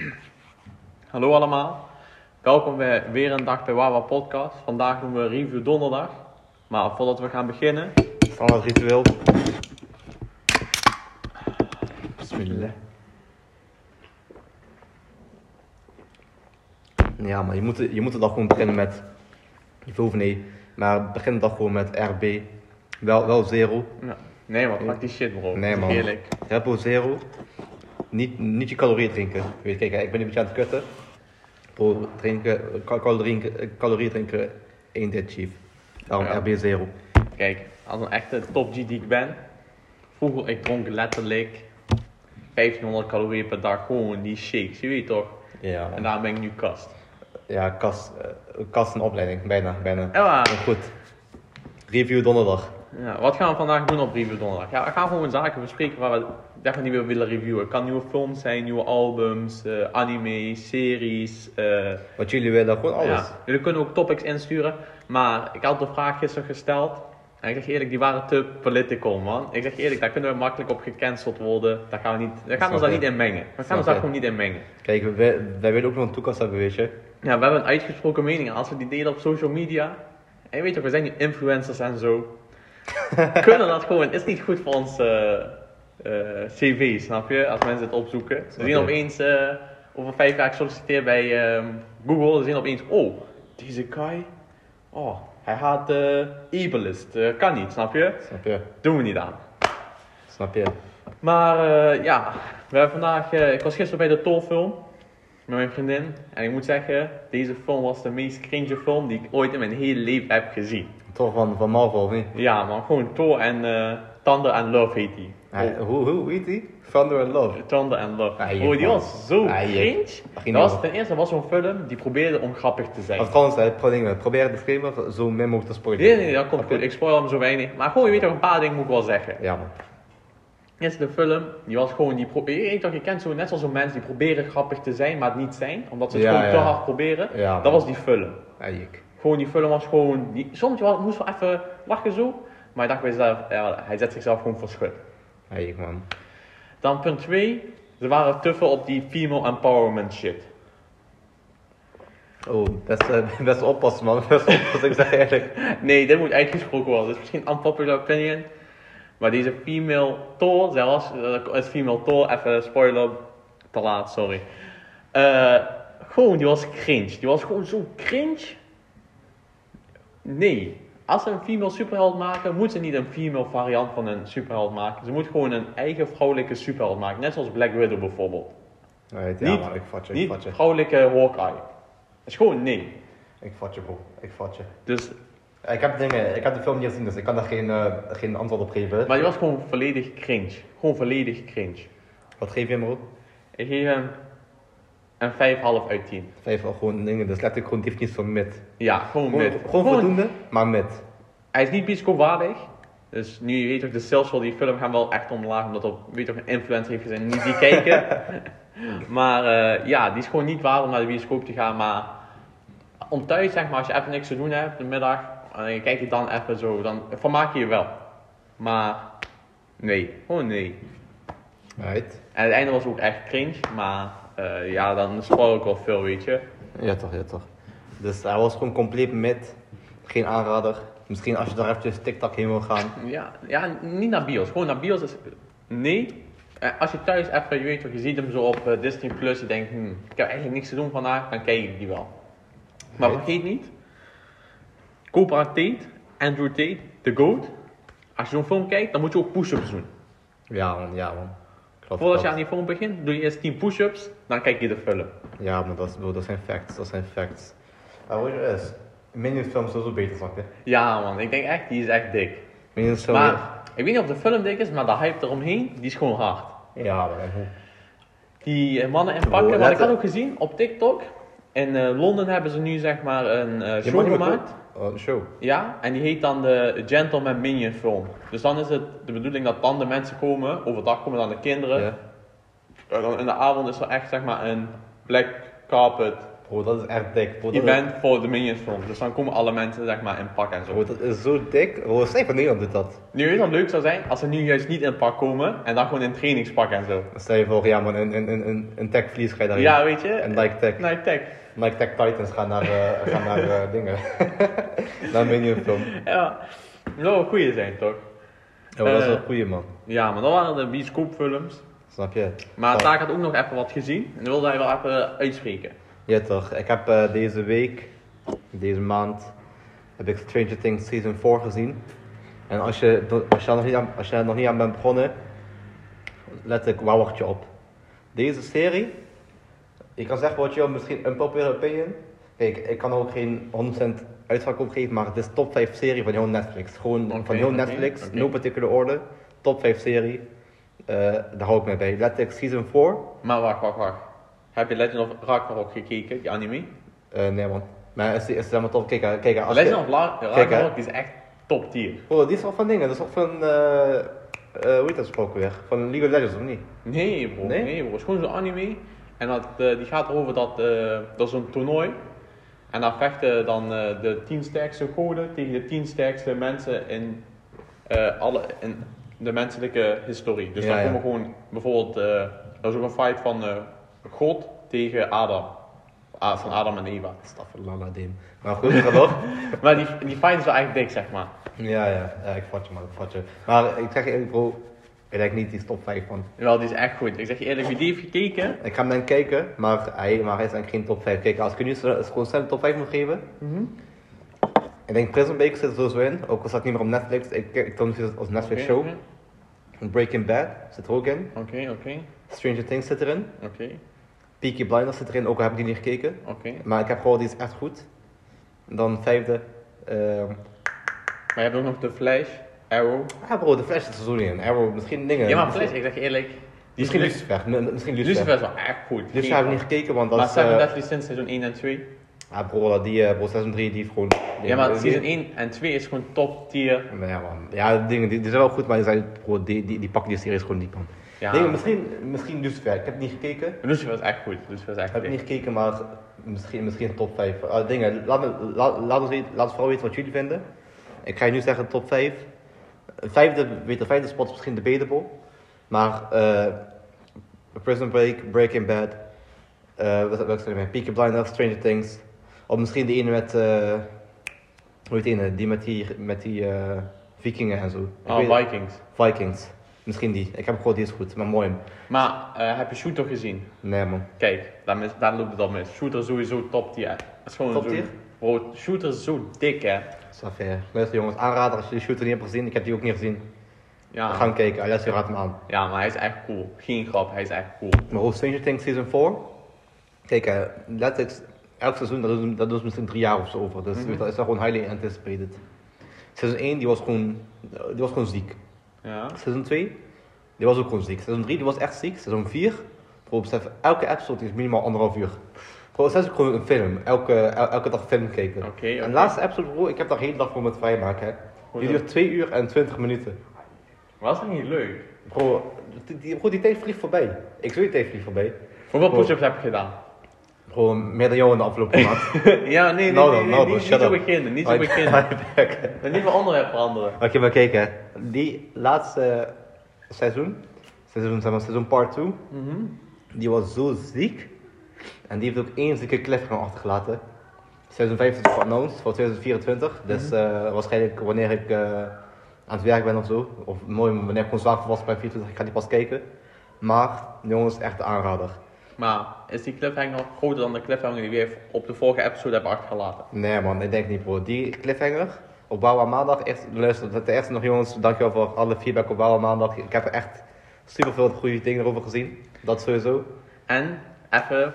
Hallo allemaal, welkom bij weer een dag bij Wawa Podcast. Vandaag doen we review donderdag. Maar voordat we gaan beginnen, Standaard ritueel. Bismillah. Ja, maar je moet, je moet er dan gewoon beginnen met. Je hoeft nee, maar begin dan gewoon met RB. Wel, wel zero. ja. nee man, pak die shit bro, Nee, man. Eerlijk. Repo zero. Niet, niet je calorieën drinken. Weet je, kijk, ik ben een beetje aan het kutten. Bro, drinken, cal- calorieën, calorieën drinken, één dit chief. Daarom Ja. RB zero. Kijk, als een echte top G die ik ben, vroeger ik dronk letterlijk 1500 calorieën per dag gewoon die shakes, je weet toch? Ja, En daarom ben ik nu kast. Ja, kast, eh, kast en opleiding, bijna, bijna. Ja, maar, Maar goed. Review donderdag. Ja, wat gaan we vandaag doen op review donderdag? Ja, we gaan gewoon zaken bespreken waar we definitief weer willen reviewen. Het kan nieuwe films zijn, nieuwe albums, eh, anime, series, eh, Wat jullie willen, gewoon alles. Ja, jullie kunnen ook topics insturen. Maar ik had de vraag gisteren gesteld. En ik zeg eerlijk, die waren te political, man. Ik zeg eerlijk, daar kunnen we makkelijk op gecanceld worden. Daar gaan we, niet, daar gaan we ons daar niet in mengen. We gaan ons daar gewoon niet in mengen. Kijk, wij, wij willen ook nog een toekomst hebben, weet je. Ja, we hebben een uitgesproken mening. En als we die delen op social media. En je weet toch, we zijn nu influencers en zo. kunnen dat gewoon. Het is niet goed voor ons eh, eh, cv, snap je? Als mensen het opzoeken. Ze zien opeens, eh, over vijf jaar gesolliciteerd bij ehm, Google. Ze zien opeens, oh, deze guy. Oh, hij haat ableist. Kan niet, snap je? Snap je? Doen we niet aan. Snap je? Maar ja, we hebben vandaag. ik was gisteren bij de Thor-film met mijn vriendin. En ik moet zeggen, deze film was de meest cringe film die ik ooit in mijn hele leven heb gezien. Toch van, van Marvel, of niet? Ja, man, gewoon Thor en eh Thunder and Love heet die. Hij- hoe, hoe, hoe heet die? Thunder and Love. Thunder and Love. Ja, je oh, die was zo je- cringe. Dat was, ten eerste was zo'n film die probeerde om grappig te zijn. Hè, pro- dingen, probeer de disclaimer zo min mogelijk te spoilen. Nee, nee, dat komt goed. Ik spoil hem zo weinig. Maar gewoon, je weet toch, een paar dingen moet ik wel zeggen. Ja, man. Eerst de film, die was gewoon, die pro- je, je kent zo net zoals zo'n mensen die proberen grappig te zijn, maar het niet zijn. Omdat ze het Ja, gewoon te hard proberen. Ja, dat man. was die film. Gewoon, die film was gewoon, die, soms wel- moest wel even lachen zo. Maar ik dacht bij mezelf, ja, hij zet zichzelf gewoon voor schut. Man. Dan punt 2, ze waren te veel op die female empowerment shit. Oh, best, eh, best oppassen, man. Best oppassen, ik zeg eerlijk. Nee, dit moet uitgesproken worden. Dat is misschien unpopular opinion. Maar deze female Thor, zelfs, eh, het female Thor, even spoiler, te laat, sorry. Eh, gewoon, die was cringe. Die was gewoon zo cringe. Nee. Als ze een female superheld maken, moeten ze niet een female variant van een superheld maken. Ze moeten gewoon een eigen vrouwelijke superheld maken. Net zoals Black Widow bijvoorbeeld. Right, ja, Niet- man, ik vat je, ik Niet vat je. vrouwelijke Hawkeye. Dat is gewoon nee. Ik vat je, bro. Ik vat je. Dus, Ik heb dingen, ik heb de film niet gezien, dus ik kan daar geen, eh, geen antwoord op geven. maar die was gewoon volledig cringe. Gewoon volledig cringe. Wat geef je hem, bro? Ik geef hem een 5,5 uit 10. Vijf al gewoon dingen, dus letterlijk gewoon definitie van mid. Ja, gewoon mid. gewoon voldoende, maar mid. Hij is niet bioscoopwaardig. Dus nu je weet ook, de sales voor die film gaan wel echt omlaag. Omdat er, weet ook, een influencer heeft gezien niet die kijken. maar eh, ja, die is gewoon niet waard om naar de bioscoop te gaan. Maar om thuis, zeg maar, als je even niks te doen hebt, de middag. En je kijkt het dan even zo, dan vermaak je je wel. Maar nee, gewoon nee. Right. En het einde was ook echt cringe. Maar eh, ja, dan spoil ik wel veel, weet je. Ja toch, ja toch. Dus hij was gewoon compleet mid. Geen aanrader. Misschien als je daar eventjes TikTok heen wil gaan. Ja, ja, niet naar bios. Gewoon naar bios is nee. Eh, Als je thuis even, je weet toch, je ziet hem zo op eh, Disney Plus, je denkt, hmm, ik heb eigenlijk niks te doen vandaag, dan kijk ik die wel. Maar vergeet niet, Cobra Tate, Andrew Tate, The GOAT. Als je zo'n film kijkt, dan moet je ook push-ups doen. Ja man, ja man. Klopt, Voordat je aan die film begint, doe je eerst 10 push-ups, dan kijk je de film. Ja, maar dat, is, bro, dat zijn facts, dat zijn facts. Maar weet je wat het is? Minions film is sowieso beter, snap je? Ja man, ik denk echt, die is echt dik. Minions film... Maar, ik weet niet of de film dik is, maar de hype eromheen, die is gewoon hard. Ja, hoe? Die eh, mannen in Oh, pakken, want ik had ook gezien op TikTok. In eh, Londen hebben ze nu zeg maar een eh, show gemaakt. Oh, show. Ja, en die heet dan de Gentleman Minion Film. Dus dan is het de bedoeling dat dan de mensen komen, overdag komen dan de kinderen. Ja. En dan in de avond is er echt zeg maar een black carpet Bro, dat is echt dik. Bro, is- event voor de Minions film. Dus dan komen alle mensen zeg maar in pak en zo. Bro, dat is zo dik. Bro, Stijn van Nederland doet dat. Nu weet je wat leuk zou zijn? Als ze nu juist niet in pak komen en dan gewoon in trainingspak en zo. Dan stel je voor, ja man, een, een, een, een, een tech vlies ga je daarin. Ja, weet je? En Nike Tech. Nike Tech. Nike Tech Titans gaan naar, eh, gaan naar eh, dingen. naar Minion film. Ja. Dat zou een goeie zijn toch? Ja, dat is wel Eh. goeie man. Ja, maar dat waren de bioscoopfilms. Snap je? Maar. Taak had ook nog even wat gezien. En wilde hij wel even uitspreken. Ja toch, ik heb deze week, deze maand, heb ik Stranger Things Season 4 gezien. En als je, als je, nog niet aan, als je nog niet aan bent begonnen, let ik, je op? Deze serie, ik kan zeggen wat je wil, misschien een popular opinion. Kijk, ik kan ook geen 100% uitspraak op geven, maar het is top 5 serie van heel Netflix. Gewoon van heel Netflix, oké. no particular order. Top 5 serie, Eh, daar hou ik mee bij. Let ik Season 4, Maar wacht, wacht, wacht. Heb je Legend of Ragnarok gekeken, die anime? Eh, nee man. Maar is, is helemaal top. Kijk, eh, kijk als Legend je- of Ragnarok is echt top tier. Oh, die is toch van dingen? Dat is toch van, eh, hoe heet dat gesproken weer? Van League of Legends of niet? Nee bro, Nee? nee, bro. Het is gewoon zo'n anime. En dat, eh, die gaat erover dat, eh dat is een toernooi. En daar vechten dan eh, de tien sterkste goden tegen de tien sterkste mensen in, alle, in de menselijke historie. Dus Ja, dan ja. komen gewoon bijvoorbeeld, dat is ook een fight van God tegen Adam. Ah, van Adam en Eva. Staffelaladim. Maar goed, ga door. Maar die, die fight is wel echt dik, zeg maar. ja, ja, ja, ik vat je man, ik vat je. Maar ik zeg je bro, ik denk niet die top 5 van. Wel, die is echt goed. Ik zeg je eerlijk, wie die heeft gekeken, Ik ga hem dan kijken, maar hij, maar hij is eigenlijk geen top 5. Kijk, als ik nu gewoon snel een top 5 moet geven. Ik denk Prison Break zit er sowieso in, ook al staat het niet meer op Netflix. Ik, ik toon het als Netflix show. oké. Breaking Bad zit er ook in. Oké, oké, Stranger Things zit erin. oké, Peaky Blinders zit erin, ook al heb ik die niet gekeken. oké. Maar ik heb gehoord, die is echt goed. Dan vijfde. ehm Maar je hebt ook nog de Flash, Arrow. ja bro, de Flash zit er zo niet in. Arrow, misschien dingen. Ja, maar Flash, ik zeg je eerlijk, die Misschien is Lucifer. Misschien Lucifer. Lucifer is wel echt goed. Lucifer heb ik niet gekeken, want dat Maar is... Seven eh, Deadly Sins seizoen 1 en 2. Ja bro, die eh, bro, seizoen 3 die heeft gewoon... Ja, maar die- season 1 en 2 is gewoon top tier. Ja man, ja dingen, die, die zijn wel goed, maar die, zijn, bro, die, die, die pakken die series gewoon niet man. Ja, Dingen, misschien, misschien Lucifer, ik heb niet gekeken. Lucifer is echt goed. Lucifer is echt Ik heb niet gekeken, maar misschien, misschien top 5. Ah, dingen, laat, me, laat, laat, ons laat ons vooral weten wat jullie vinden. Ik ga je nu zeggen top 5. Vijfde, weet de vijfde spot is misschien debatable. Maar eh Prison Break, Breaking Bad, eh wat zijn er meer? Peaky Blinders, Stranger Things. Of misschien die ene met, eh hoe heet die ene? Die met die, met die vikingen en zo. Oh, Vikings. Vikings. Misschien die. Ik heb gehoord die is goed, maar mooi. Maar heb je Shooter gezien? Nee man. Kijk, daar, mis, daar loopt het al mis. Shooter is sowieso top tier. Dat is gewoon Top tier? Bro, Shooter is zo dik hè. Safir. Luister jongens, aanrader als je de shooter niet hebt gezien. Ik heb die ook niet gezien. Ja. Ga hem kijken, Alessio raadt hem aan. ja, maar hij is echt cool. Geen grap, hij is echt cool. Maar hoe Stranger Things Season 4. Kijk, eh, letterlijk, elk seizoen, dat doen, dat doen ze misschien drie jaar of zo over. Dus Mhm. dat is gewoon highly anticipated. Seizoen 1, die was gewoon, die was gewoon ziek. Ja. Seizoen 2, die was ook gewoon ziek. Seizoen 3, die was echt ziek. Seizoen 4, bro, besef, elke episode is minimaal anderhalf uur. Ook gewoon een film. Elke, el- elke dag film kijken. Oké, En oké. de laatste episode, bro, ik heb daar hele dag voor met vrijmaken. hè. Die duurt 2 uur en 20 minuten. Was dat niet leuk? Bro, die, bro, die tijd vliegt voorbij. Ik zweer die tijd vliegt voorbij. Hoeveel push-ups heb je gedaan? Bro, meer dan jou in de afgelopen maand. ja, nee, nee, Nou nee, dan, nee, nou dan, niet, niet zo beginnen, niet zo beginnen. Oké, En niet van onderwerp veranderen. maar kijk, hè. Die laatste seizoen, seizoen, zeg maar, seizoen part 2, Mhm. die was zo ziek. En die heeft ook één zieke cliffhanger achtergelaten. Seizoen 5 is geannounced voor 2024. Dus eh, waarschijnlijk wanneer ik eh, aan het werk ben of zo. Of mooi, wanneer ik gewoon zwaar volwassen ben, 24, ik ga die pas kijken. Maar, jongens, echt de aanrader. Maar is die cliffhanger groter dan de cliffhanger die we op de vorige episode hebben achtergelaten? Nee man, ik denk niet bro. Die cliffhanger op Bouwen maandag, echt, luister, ten eerste nog jongens, dankjewel voor alle feedback op Bouwen maandag. Ik heb er echt super veel goede dingen over gezien. Dat sowieso. En even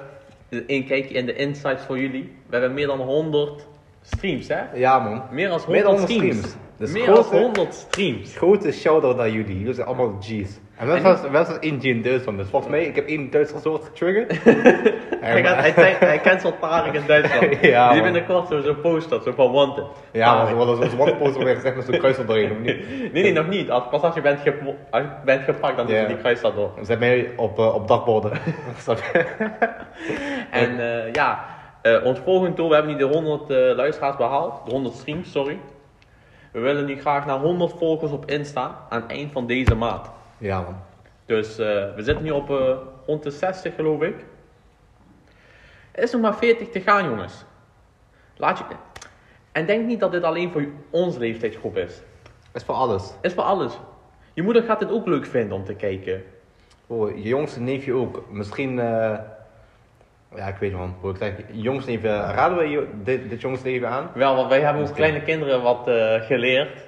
een kijkje in de insights voor jullie. We hebben meer dan 100 streams, hè? Ja man. Meer dan 100, Meer dan 100 streams. streams. Dus meer dan 100 streams. Grote shout-out naar jullie. Jullie zijn allemaal G's. En zelfs één G in Duitsland. Dus volgens mij, ik heb één Duitser soort getriggerd. Hij, gaat, hij, hij, hij cancelt Tarek in Duitsland. Ja, Die binnenkort zo zo'n poster, zo van wanted. Ja, maar Tarek. ze willen zo'n wandposter weer gezegd met zo'n kruis erdoorheen, of niet? Nee, nee, nog niet. Als, pas als je bent, gepo- als je bent gepakt, dan doen Ja. ze die kruis dat door. Zet mij op, eh, op dakborden. Je? En eh, ja, eh, ons volgende doel, we hebben nu de 100 eh, luisteraars behaald. De 100 streams, sorry. We willen nu graag naar 100 volgers op Insta aan het eind van deze maand. Ja, man. Dus eh, we zitten nu op eh, rond de 60 geloof ik. Er is nog maar 40 te gaan jongens. Laat je... En denk niet dat dit alleen voor onze leeftijdsgroep is. Is voor alles. Is voor alles. Je moeder gaat dit ook leuk vinden om te kijken. Oh, je jongste neefje ook. Misschien, eh, ja, ik weet niet man. Ik zeg, jongste neefje, raden we dit, dit neefje aan? Wel, want wij hebben onze kleine kinderen wat eh, geleerd.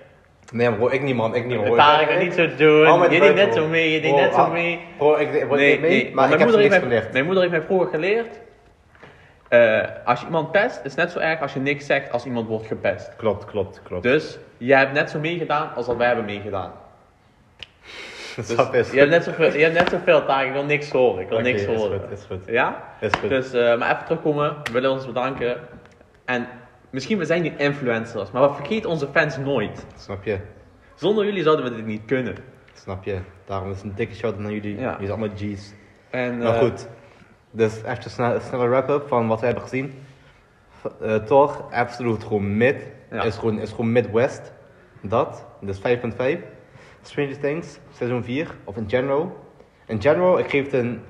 Nee, bro, ik niet man, ik niet. Hoor, Tarek, Ik- het ik- niet zo doen. Je deed net zo mee, je deed net zo mee. Bro, ik, ik, Nee, ik mee, nee, maar ik mijn heb moeder niks heeft mij, geleerd. mijn moeder heeft mij vroeger geleerd. eh, als je iemand pest, is het net zo erg als je niks zegt als iemand wordt gepest. Klopt, klopt, klopt. Dus jij hebt net zo meegedaan als dat wij hebben meegedaan. Dus Dat is je hebt net zoveel, je hebt net zoveel taken, ik wil niks horen. Ik wil niks is horen. goed, is goed. Ja? Is goed. Dus, eh, maar even terugkomen, we willen ons bedanken. En misschien we zijn nu influencers, maar we vergeten onze fans nooit. Snap je? Zonder jullie zouden we dit niet kunnen. Snap je? Daarom is een dikke shout naar jullie. Ja. Jullie zijn allemaal G's. En, Maar eh, goed. Dus even een snelle, snelle wrap-up van wat we hebben gezien. Uh, Thor, absoluut gewoon mid. Ja. Is, gewoon, is gewoon Midwest. Dat. Dus 5.5. Stranger Things, seizoen 4. Of in general. In general, ik geef het een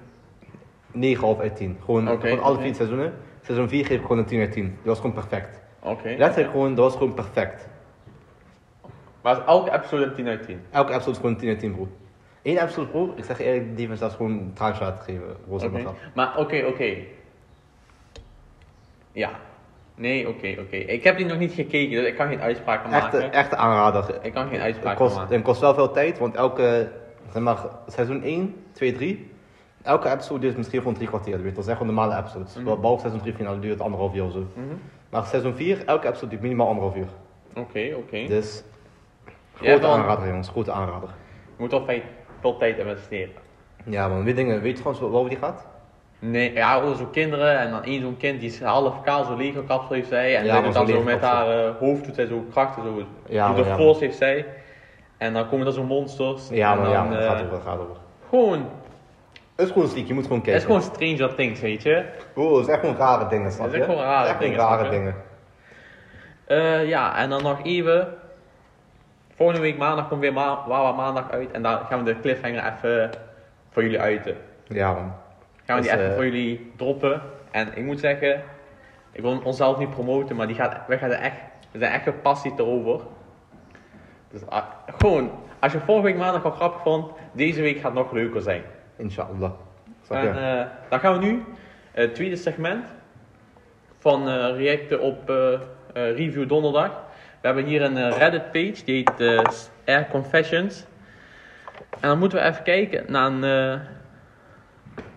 9,5 uit 10. Gewoon, Oké, gewoon alle vier seizoenen. Seizoen 4 geef ik gewoon een 10 uit 10. Dat was gewoon perfect. Oké. Letterlijk gewoon, dat was gewoon perfect. Maar elke episode een 10 uit 10. Elke episode is gewoon een 10 uit 10 bro. Eén episode bro, ik zeg eerlijk, die heeft zelfs gewoon een traantje laten geven. Roze Oké. okay. Maar oké, oké. Ja. Nee, oké, oké. Ik heb die nog niet gekeken, dus ik kan geen uitspraken Echte, maken. echte aanrader. Ik kan geen kost, maken. het kost wel veel tijd, want elke, zeg maar, seizoen 1, 2, 3, elke episode duurt misschien gewoon drie kwartier. weet je. Dat zijn gewoon normale episodes. Mm Behalve seizoen 3 finale duurt anderhalf uur of zo. Mhm. Maar seizoen 4, elke episode duurt minimaal anderhalf uur. Oké, oké. Dus, grote dan- aanrader jongens, grote aanrader. Je moet toch veel- tijd investeren. Ja man, weet, dingen, weet je trouwens waar waar die gaat? Nee, ja, oh, zo'n kinderen en dan één zo'n kind die is half kaal, zo'n Lego kapsel heeft zij. En Ja, maar dan zo'n zo met haar eh, hoofd doet zij zo krachten, zo. Ja, maar de force heeft zij. En dan komen er zo'n monsters. Ja en man, dan, ja eh, gaat over, gaat over. Gewoon, Het is gewoon ziek, je moet gewoon het kijken. is gewoon Stranger Things, weet je. Bro, het is echt gewoon rare dingen, snap Het is echt gewoon rare Het echt dingen, rare je? dingen. Eh, ja, en dan nog even. Volgende week maandag komt weer ma Wawa maandag uit. En dan gaan we de cliffhanger even voor jullie uiten. Ja man. Gaan we die Dus, even eh, voor jullie droppen. En ik moet zeggen, ik wil onszelf niet promoten, maar die gaat, wij gaan er echt, we zijn echt gepassie erover. Dus ah, gewoon, als je vorige week maandag al grappig vond, deze week gaat nog leuker zijn. Inshallah. En eh, dan gaan we nu, eh, het tweede segment van eh, reacten op Review Donderdag. We hebben hier een Reddit page, die heet Air Confessions. En dan moeten we even kijken naar een,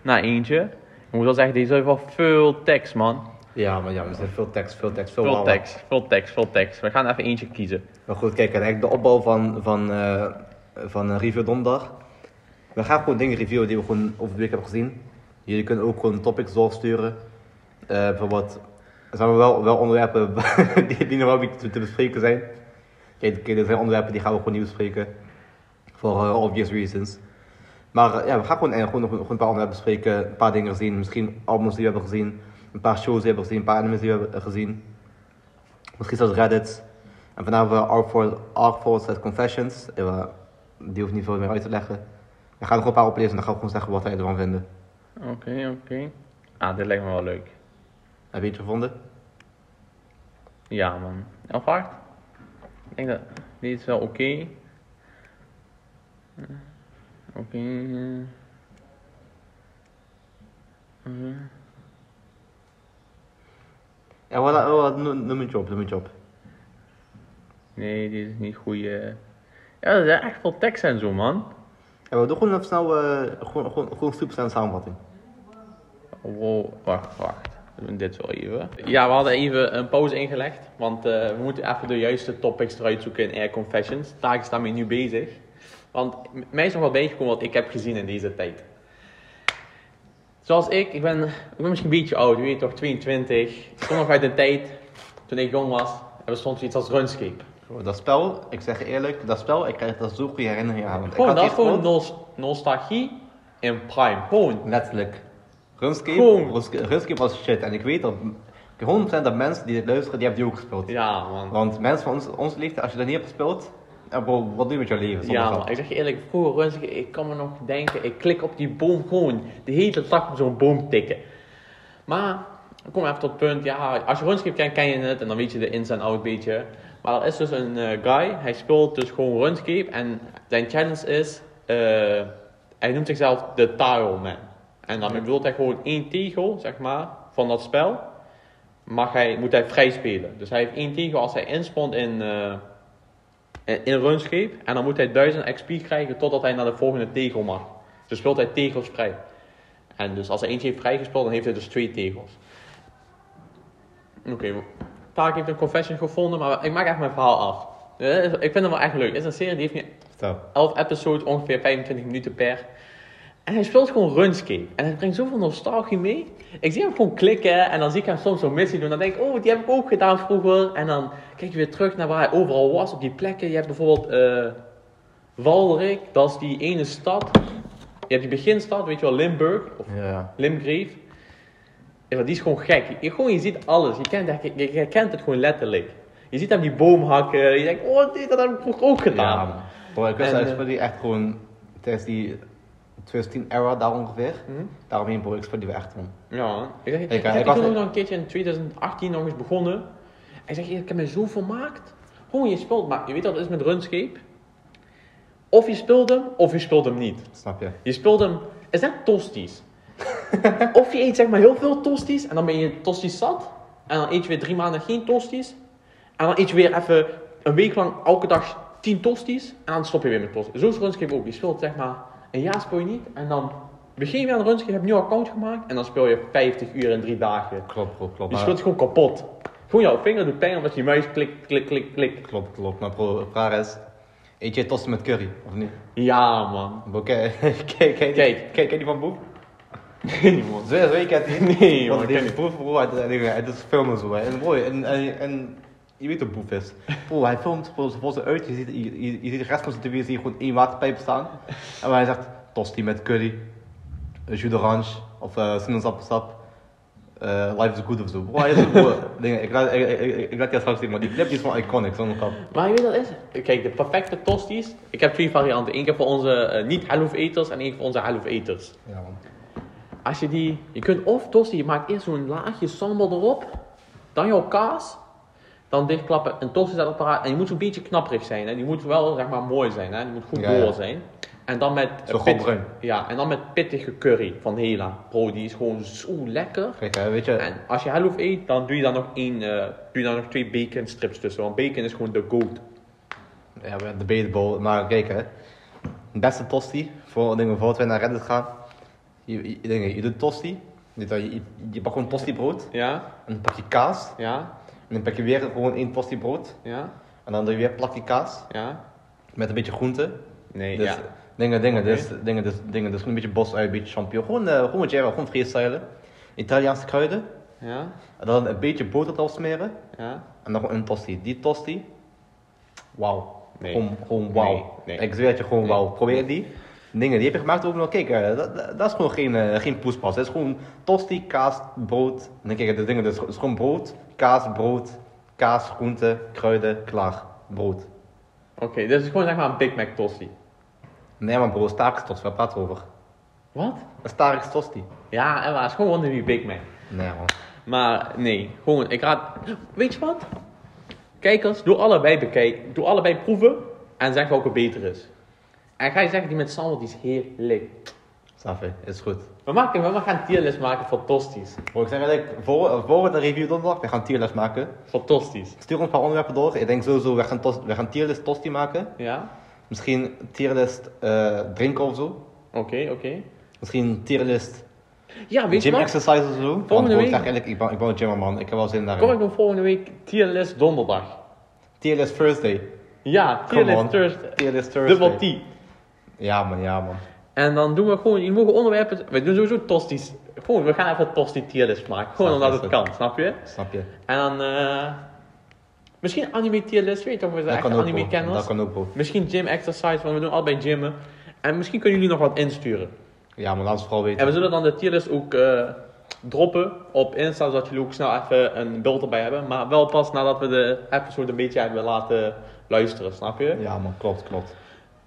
naar eentje. Ik moet wel zeggen, deze heeft wel veel tekst man. Ja, maar ja, er zit veel tekst, veel tekst, veel tekst, veel tekst, veel tekst. We gaan even eentje kiezen. Maar goed, kijk, en eigenlijk de opbouw van, van, eh van eh, Review Donderdag. We gaan gewoon dingen reviewen die we gewoon over de week hebben gezien. Jullie kunnen ook gewoon topics doorsturen. Eh bijvoorbeeld, er zijn wel, wel onderwerpen die, die nog wel te, te bespreken zijn. Kijk, er zijn onderwerpen die gaan we gewoon niet bespreken. Voor obvious reasons. Maar ja, we gaan gewoon, gewoon, nog- gewoon een paar onderwerpen bespreken. Een paar dingen zien. Misschien albums die we hebben gezien. Een paar shows die we hebben gezien. Een paar animes die we hebben eh, gezien. Misschien zelfs Reddit. En vandaag hebben we Arc Forward Confessions. Eh, Die hoeft niet veel meer uit te leggen. We gaan er gewoon een paar oplezen en dan gaan we gewoon zeggen wat wij ervan vinden. Oké, oké. Ah, dit lijkt me wel leuk. Heb je iets gevonden? Ja man. Elvaart? Ik denk dat dit is wel oké. Eh, Oké. eh. Ja, voilà, oh, noem het je op, noem het op. Nee, dit is niet goed. Ja, er is echt veel tekst en zo man. Ja, we doen gewoon even snel, eh, gewoon, gewoon, gewoon super snel samenvatting. Wow, wacht, wacht. We doen dit wel even. Ja, we hadden even een pauze ingelegd. Want eh, we moeten even de juiste topics eruit zoeken in Air Confessions. Daar is daarmee nu bezig. Want mij is nog wat bijgekomen wat ik heb gezien in deze tijd. Zoals ik, ik ben, ik ben misschien een beetje oud, je weet toch, 22. Ik kom nog uit een tijd, toen ik jong was, er bestond zoiets als RuneScape. Bro, Dat spel, ik zeg je eerlijk, dat spel, ik krijg daar zo goede herinneringen aan. Want Gewoon, had dat is gewoon nos- nostalgie in prime. Gewoon. Letterlijk. Gewoon. Runscape, Runscape was shit. En ik weet dat 100% dat mensen die dit luisteren, die hebben die ook gespeeld. Ja, man. Want mensen van ons, onze leeftijd, als je dat niet hebt gespeeld, bro, wat doe je met jouw leven? Ja, man. Ik zeg je eerlijk, vroeger runs ik, kan me nog denken, ik klik op die boom gewoon de hele dag op zo'n boom tikken. Maar, ik kom even tot het punt, ja, als je RuneScape kent, ken je het en dan weet je de ins en out beetje. Maar er is dus een eh, guy, hij speelt dus gewoon RuneScape en zijn challenge is, eh, hij noemt zichzelf de Tile Man. En daarmee bedoelt hij gewoon één tegel, zeg maar, van dat spel, mag hij, moet hij vrij spelen. Dus hij heeft één tegel als hij inspant in... eh, in in RuneScape. En dan moet hij 1000 XP krijgen totdat hij naar de volgende tegel mag. Dus speelt hij tegels vrij. En dus als hij eentje heeft vrijgespeeld, dan heeft hij dus twee tegels. Oké, Taak heeft een confession gevonden, maar ik maak echt mijn verhaal af. Eh, Ik vind het wel echt leuk. Het is een serie die heeft nu Vertel. 11 episodes, ongeveer 25 minuten per. En hij speelt gewoon RuneScape. En hij brengt zoveel nostalgie mee. Ik zie hem gewoon klikken en dan zie ik hem soms zo'n missie doen. Dan denk ik, oh, die heb ik ook gedaan vroeger. En dan kijk je weer terug naar waar hij overal was, op die plekken. Je hebt bijvoorbeeld eh Walrik, dat is die ene stad. Je hebt die beginstad, weet je wel, Limburg of Ja. Maar die is gewoon gek. Je, gewoon, je ziet alles. Je kent, je, je herkent het gewoon letterlijk. Je ziet hem die boom hakken. Je denkt, oh, dit, dat heb ik vroeger ook gedaan. Ja, man. Bro, ik wist En, eh, die echt gewoon tijdens die 2010 era daar ongeveer. Mhm. Daaromheen, bro, ik wel echt man. Ja, ik, zeg, ik, Ik- ik, ik ik was- toen ook nog een keertje in 2018 nog eens begonnen. Ik zeg, ik heb me zo vermaakt. Gewoon, je speelt, maar je weet wat het is met RuneScape? Of je speelt hem, of je speelt hem niet. Snap je? Je speelt hem, is net tosties. of je eet zeg maar heel veel tosties, en dan ben je tosties zat. En dan eet je weer drie maanden geen tosties. En dan eet je weer even een week lang elke dag 10 tosties. En dan stop je weer met tosties. Zo is RuneScape ook. Je speelt zeg maar, een jaar speel je niet. En dan begin je weer aan RuneScape, je hebt een nieuw account gemaakt. En dan speel je 50 uur in drie dagen. Klopt, klopt, klopt. Je speelt gewoon kapot. Gewoon jouw vinger doet pijn omdat je muis klikt, klik, klik, klik. Klopt, klopt. Maar bro, de is, eet jij tosten met curry, of niet? Ja, man. Bro, kijk, kijk, kijk, Kijk. die van Boef? Nee, man. Zo, zo, ik heb die. Nee, man. Want die Boef, bro, hij doet filmen zo. En bro, en, en, en je weet hoe Boef is. Bro, hij filmt voor zijn uit, je ziet, je, je, je ziet de rest van zijn tv, zie je gewoon één waterpijp staan. En hij zegt, tosti met curry, jus d'orange, of uh, sinaasappelsap. eh life is good of zo. Bro, hij is bro, dingen, ik laat, ik, ik, ik, ik laat je dat straks zien, maar die clip is van iconic, zonder grap. Maar je weet wat het is? Kijk, de perfecte tosties. Ik heb twee varianten. Eén keer voor onze eh, niet half eters en één voor onze half eters. Ja, man. Als je die, je kunt of tosti, je maakt eerst zo'n laagje sambal erop, dan jouw kaas, dan dichtklappen, een tosti staat apparaat en je moet zo'n beetje knapperig zijn. Hè? Die moet wel zeg maar mooi zijn, hè? die moet goed Ja, ja. door zijn. En dan met Zo bruin. ja, en dan met pittige curry van Hela. Bro, die is gewoon zo lekker. Kijk, hè, weet je, En als je half eet, dan doe je daar nog één, eh, doe je daar nog twee bacon strips tussen. Want bacon is gewoon de goat. Ja, we debatable, maar kijk hè. De beste tosti, voor, dingen, voordat wij naar Reddit gaan. Je, je, dingen, je doet tosti, je, je, je, je pakt gewoon tosti brood, Ja, en dan pak je kaas, ja, en dan pak je weer gewoon één tosti brood, ja, en dan doe je weer plakje kaas, ja. met een beetje groente. Nee, Dus ja. dingen, dingen, dus, dingen, dus, dingen, dus gewoon een beetje bos uit, een beetje champignon, gewoon, eh, gewoon wat jij wil, gewoon freestylen. Italiaanse kruiden, Ja, en dan een beetje boter erop smeren, ja. en dan een tosti. Die tosti, wauw. Nee. Gewoon, gewoon wauw. Nee, nee. Ik zweer het je gewoon wauw. Probeer die. Dingen, die heb je gemaakt ook nog. Kijk, eh, dat, dat, dat is gewoon geen, eh, geen poespas. Het is gewoon tosti, kaas, brood. En dan kijk, de dingen, dus, het is gewoon brood, kaas, brood, kaas, groente, kruiden, klaar. Brood. Oké, dus het is gewoon zeg maar een Big Mac tosti. Nee man bro, Starks tosti, waar we over? Wat? Een Starks tosti. Ja, en waar, het is gewoon die Big Mac. Nee man. Maar nee, gewoon, ik raad. Weet je wat? Kijkers, doe allebei bekijken. Doe allebei proeven en zeg welke beter is. En ga je zeggen, die met sambal, die is heerlijk. Safi, is goed. We, maken, we gaan een tierlist maken voor tosties. Bro, ik zeg eigenlijk, voor, voor de review donderdag, we gaan tierlist maken. Voor tosties. Stuur ons een paar onderwerpen door. Ik denk sowieso, we gaan, tos, we gaan tierlist tosti maken. Ja? Misschien tierlist eh, drinken of zo. Oké, oké. Misschien tierlist Ja, weet gym exercises of zo. Want Volgende week- ik zeg eerlijk, ik ben, ik ben een gymmer man. Ik heb wel zin Kom daarin. ik dan volgende week tierlist donderdag. Tierlist Thursday. Ja, tierlist. Thursday. Tierlist Thursday. Dubbel T. Ja man, ja man. En dan doen we gewoon, je mogen onderwerpen, we doen sowieso tosties. Gewoon, we gaan even tosti tierlist maken. Gewoon Snap omdat het kan, snap je? Snap je? En dan, eh misschien anime tierlist, weet je toch, we zijn echt anime kenners. Dat kan ook bro. Misschien gym exercise, want we doen allebei gymmen. En misschien kunnen jullie nog wat insturen. Ja man, laat ons vooral En we weten. zullen dan de tierlist ook eh, droppen op Insta, zodat jullie ook snel even een beeld erbij hebben. Maar wel pas nadat we de episode een beetje hebben laten luisteren, snap je? Ja man, klopt, klopt.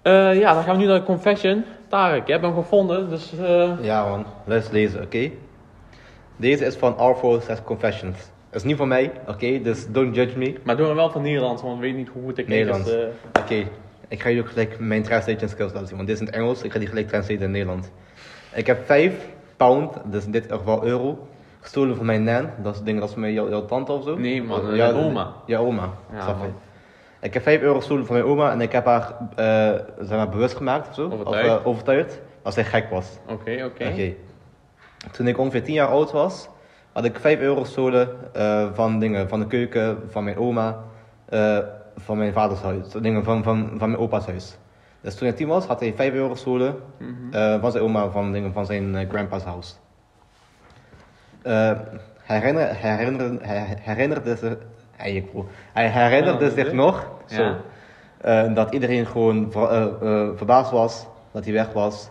Eh, ja, dan gaan we nu naar de confession. Tarek, je hebt hem gevonden, dus... eh, Ja man, let's lezen, oké? Deze is van Arvo Says Confessions. Het is niet van mij, oké? Dus don't judge me. Maar doen we wel van Nederlands, want we weten niet hoe goed ik Nederlands. Eh, Oké, ik ga jullie ook gelijk mijn translation skills laten zien, want dit is in het Engels. Ik ga die gelijk translaten in het Nederlands. Ik heb 5 pound, dus in dit geval euro, gestolen van mijn nan. Dat is ding, dat is van mijn jouw, jouw tante of zo? Nee, man, jouw oma. Jouw oma, Ja, snap je. man. Ik heb 5 euro gestolen van mijn oma en ik heb haar eh, zeg maar, bewust gemaakt of zo. Overtuigd. Of eh, overtuigd dat zij gek was. Oké, oké. Toen ik ongeveer 10 jaar oud was, had ik 5 euro gestolen eh, van dingen, van de keuken, van mijn oma, eh, van mijn vaders huis, dingen van, van, van mijn opa's huis. Dus toen ik 10 was, had hij 5 euro gestolen Mhm. eh, van zijn oma, van dingen van zijn eh, grandpa's huis. Eh, hij herinner, hij herinnerde, voel- hij herinnerde zich nog zo, Ja. eh, dat iedereen gewoon ver- eh, eh, verbaasd was dat hij weg was,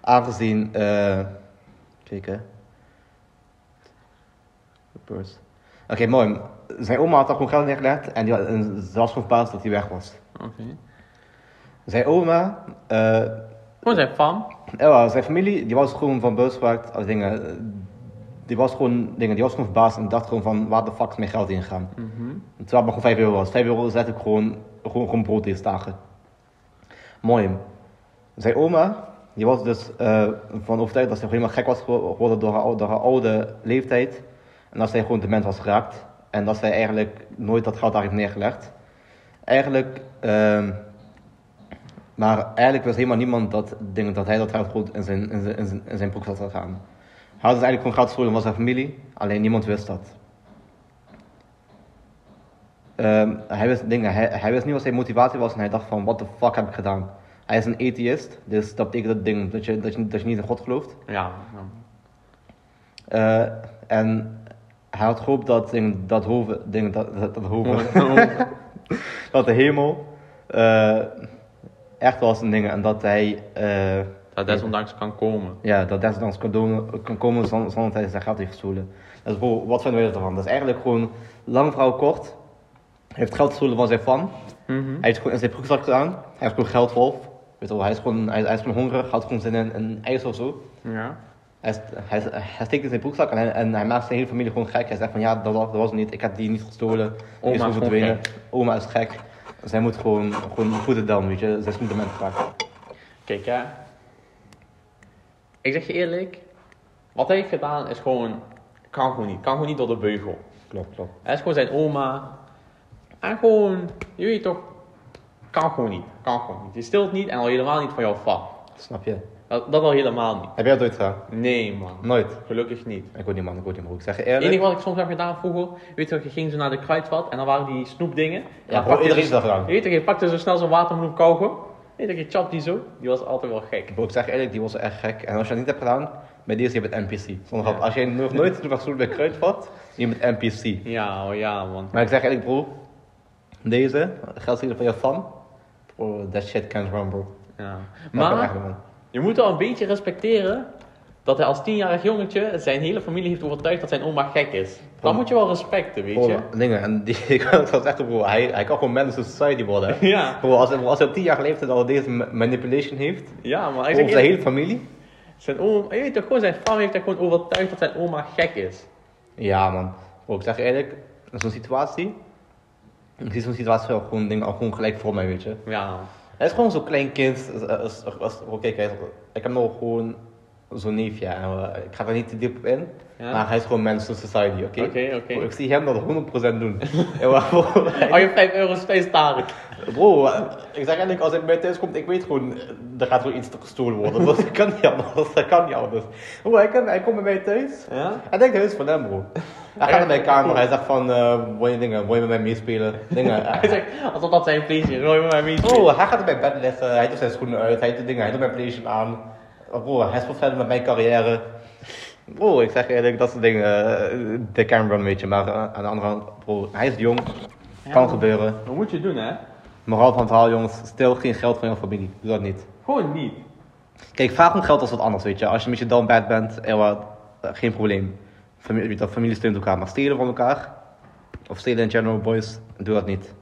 aangezien, eh kijken. Oké, mooi. Zijn oma had al gewoon geld neergelegd en, die, en ze was gewoon verbaasd dat hij weg was. Oké. Zijn oma, eh, Gewoon zijn fam. ja, zijn familie, die was gewoon van boos geraakt als dingen. Die was gewoon, dingen, die was gewoon verbaasd en dacht gewoon van, waar de fuck is mijn geld in gegaan? Mhm. Terwijl het maar gewoon 5 euro was. 5 euro is letterlijk gewoon, gewoon, gewoon brood deze dagen. Mooi. Zijn oma, die was dus eh, van overtuigd dat ze helemaal gek was gewo- geworden door haar, door haar oude leeftijd. En dat zij gewoon dement was geraakt. En dat zij eigenlijk nooit dat geld daar heeft neergelegd. Eigenlijk, ehm, maar eigenlijk wist helemaal niemand dat, dingen, dat hij dat geld goed in zijn, in zijn, in zijn, in zijn broek zat gegaan. Hij had dus eigenlijk gewoon geld gestolen van zijn familie, alleen niemand wist dat. Ehm, hij, wist, dingen, hij, hij wist niet wat zijn motivatie was en hij dacht van, what the fuck heb ik gedaan? Hij is een atheïst, dus dat betekent dat, ding, dat, je, dat, je, dat je niet in God gelooft. Ja. Eh, en hij had gehoopt dat, ding, dat, hoven, ding, dat, dat, dat, hoven, ja. dat de hemel eh, echt was en dingen en dat hij... eh, dat desondanks kan komen. Ja, dat desondanks kan, doen- kan komen zonder, zonder dat hij zijn geld heeft gestolen. Dus bro, wat vinden we ervan? Dat is eigenlijk gewoon, lang verhaal kort. Hij heeft geld gestolen van zijn fan. Mhm. Hij heeft gewoon in zijn broekzak gedaan. Hij heeft gewoon geldwolf. Weet je wel, hij is gewoon, hij, hij is gewoon hongerig, had gewoon zin in een ijs of zo. Ja. Hij, hij, hij steekt in zijn broekzak en hij, en hij maakt zijn hele familie gewoon gek. Hij zegt van ja, dat was, dat was het niet, ik heb die niet gestolen. Die Oma is verdwenen. Oma is gek. Zij moet gewoon, gewoon voeden dan, weet je. Zij is niet dement geraakt. Kijk, hè. Ik zeg je eerlijk. Wat hij heeft gedaan is gewoon... Kan gewoon niet. Kan gewoon niet door de beugel. Klopt, klopt. Hij is gewoon zijn oma. En gewoon... Je weet toch... Kan gewoon niet. Kan gewoon niet. Je stilt niet en al helemaal niet van jouw fam. Snap je? Dat, dat al helemaal niet. Heb jij dat ooit gedaan? Nee, man. Nooit. Gelukkig niet. Ik word niet man, ik word niet. Ik zeg je Het eerlijk. enige wat ik soms heb gedaan vroeger, weet je je ging zo naar de kruidvat en dan waren die snoepdingen. En Ja, bro, je iedereen heeft dat gedaan. Je weet toch, je pakte zo snel zo'n watermeloen kauwgom. Weet je, je chapt die zo. Die was altijd wel gek. Bro, ik zeg je eerlijk, die was echt gek. En als je dat niet hebt gedaan, bij deze je bent NPC. Zonder Ja. grap. Als jij nog nooit hebt gestoeld bij Kruidvat, je bent NPC. Ja, oh ja, man. Maar ik zeg eerlijk, bro, deze, geld van je fan, bro, that shit can't run, bro. Ja. Dat kan echt Maar niet, man. je moet wel een beetje respecteren dat hij als tienjarig jongetje zijn hele familie heeft overtuigd dat zijn oma gek is. Dan Oh. moet je wel respecten, weet je. Bro, dingen, en die, ik kan het echt, bro, hij, hij kan gewoon mensen society worden. Ja, Bro, als, als hij op 10 jaar leeftijd al deze ma- manipulation heeft, ja, maar ik over zijn hele familie. zijn oma, je weet toch, gewoon zijn fam heeft hij gewoon overtuigd dat zijn oma gek is. Ja, man. Bro, ik zeg in zo'n situatie, ik zie zo'n situatie al gewoon, dingen, al gewoon gelijk voor mij, weet je. Ja, Hij is gewoon zo'n klein kind. Als- als- als- Oké, kijk, ik heb nog gewoon zo'n neefje. en, eh, ik ga er niet te diep op in. Ja? Maar hij is gewoon mens in society, oké? Oké, oké. Ik zie hem dat 100% doen. Oh, je 5 euro space Tarek. bro, eh, ik zeg eigenlijk, als hij bij mij thuis komt, ik weet gewoon, eh, er gaat gewoon iets gestolen worden. Dat kan niet anders, dat kan niet anders. Bro, hij, kan, hij komt bij mij thuis. Ja? Hij denkt, hij is van hem, bro. Hij gaat naar mijn kamer, hij zegt van, eh wil je dingen, wil je met mij meespelen? Dingen. Hij zegt, alsof dat zijn plezier, gooi me maar mee. Bro, hij gaat op mijn bed liggen, hij doet zijn schoenen uit, hij doet dingen, hij doet mijn PlayStation aan. Bro, hij speelt verder met mijn carrière. Bro, ik zeg eerlijk, dat soort dingen, eh, de can run, weet je. Maar eh, aan de andere kant, bro, hij is jong, kan gebeuren. Dat moet je doen, hè? Moraal van het verhaal, jongens, stel geen geld van jouw familie. Doe dat niet. Gewoon niet. Kijk, vraag om geld als wat anders, weet je. Als je een beetje down bad bent, wat, eh, geen probleem. Je, familie steunt elkaar, maar stelen van elkaar. Of stelen in general, boys, doe dat niet.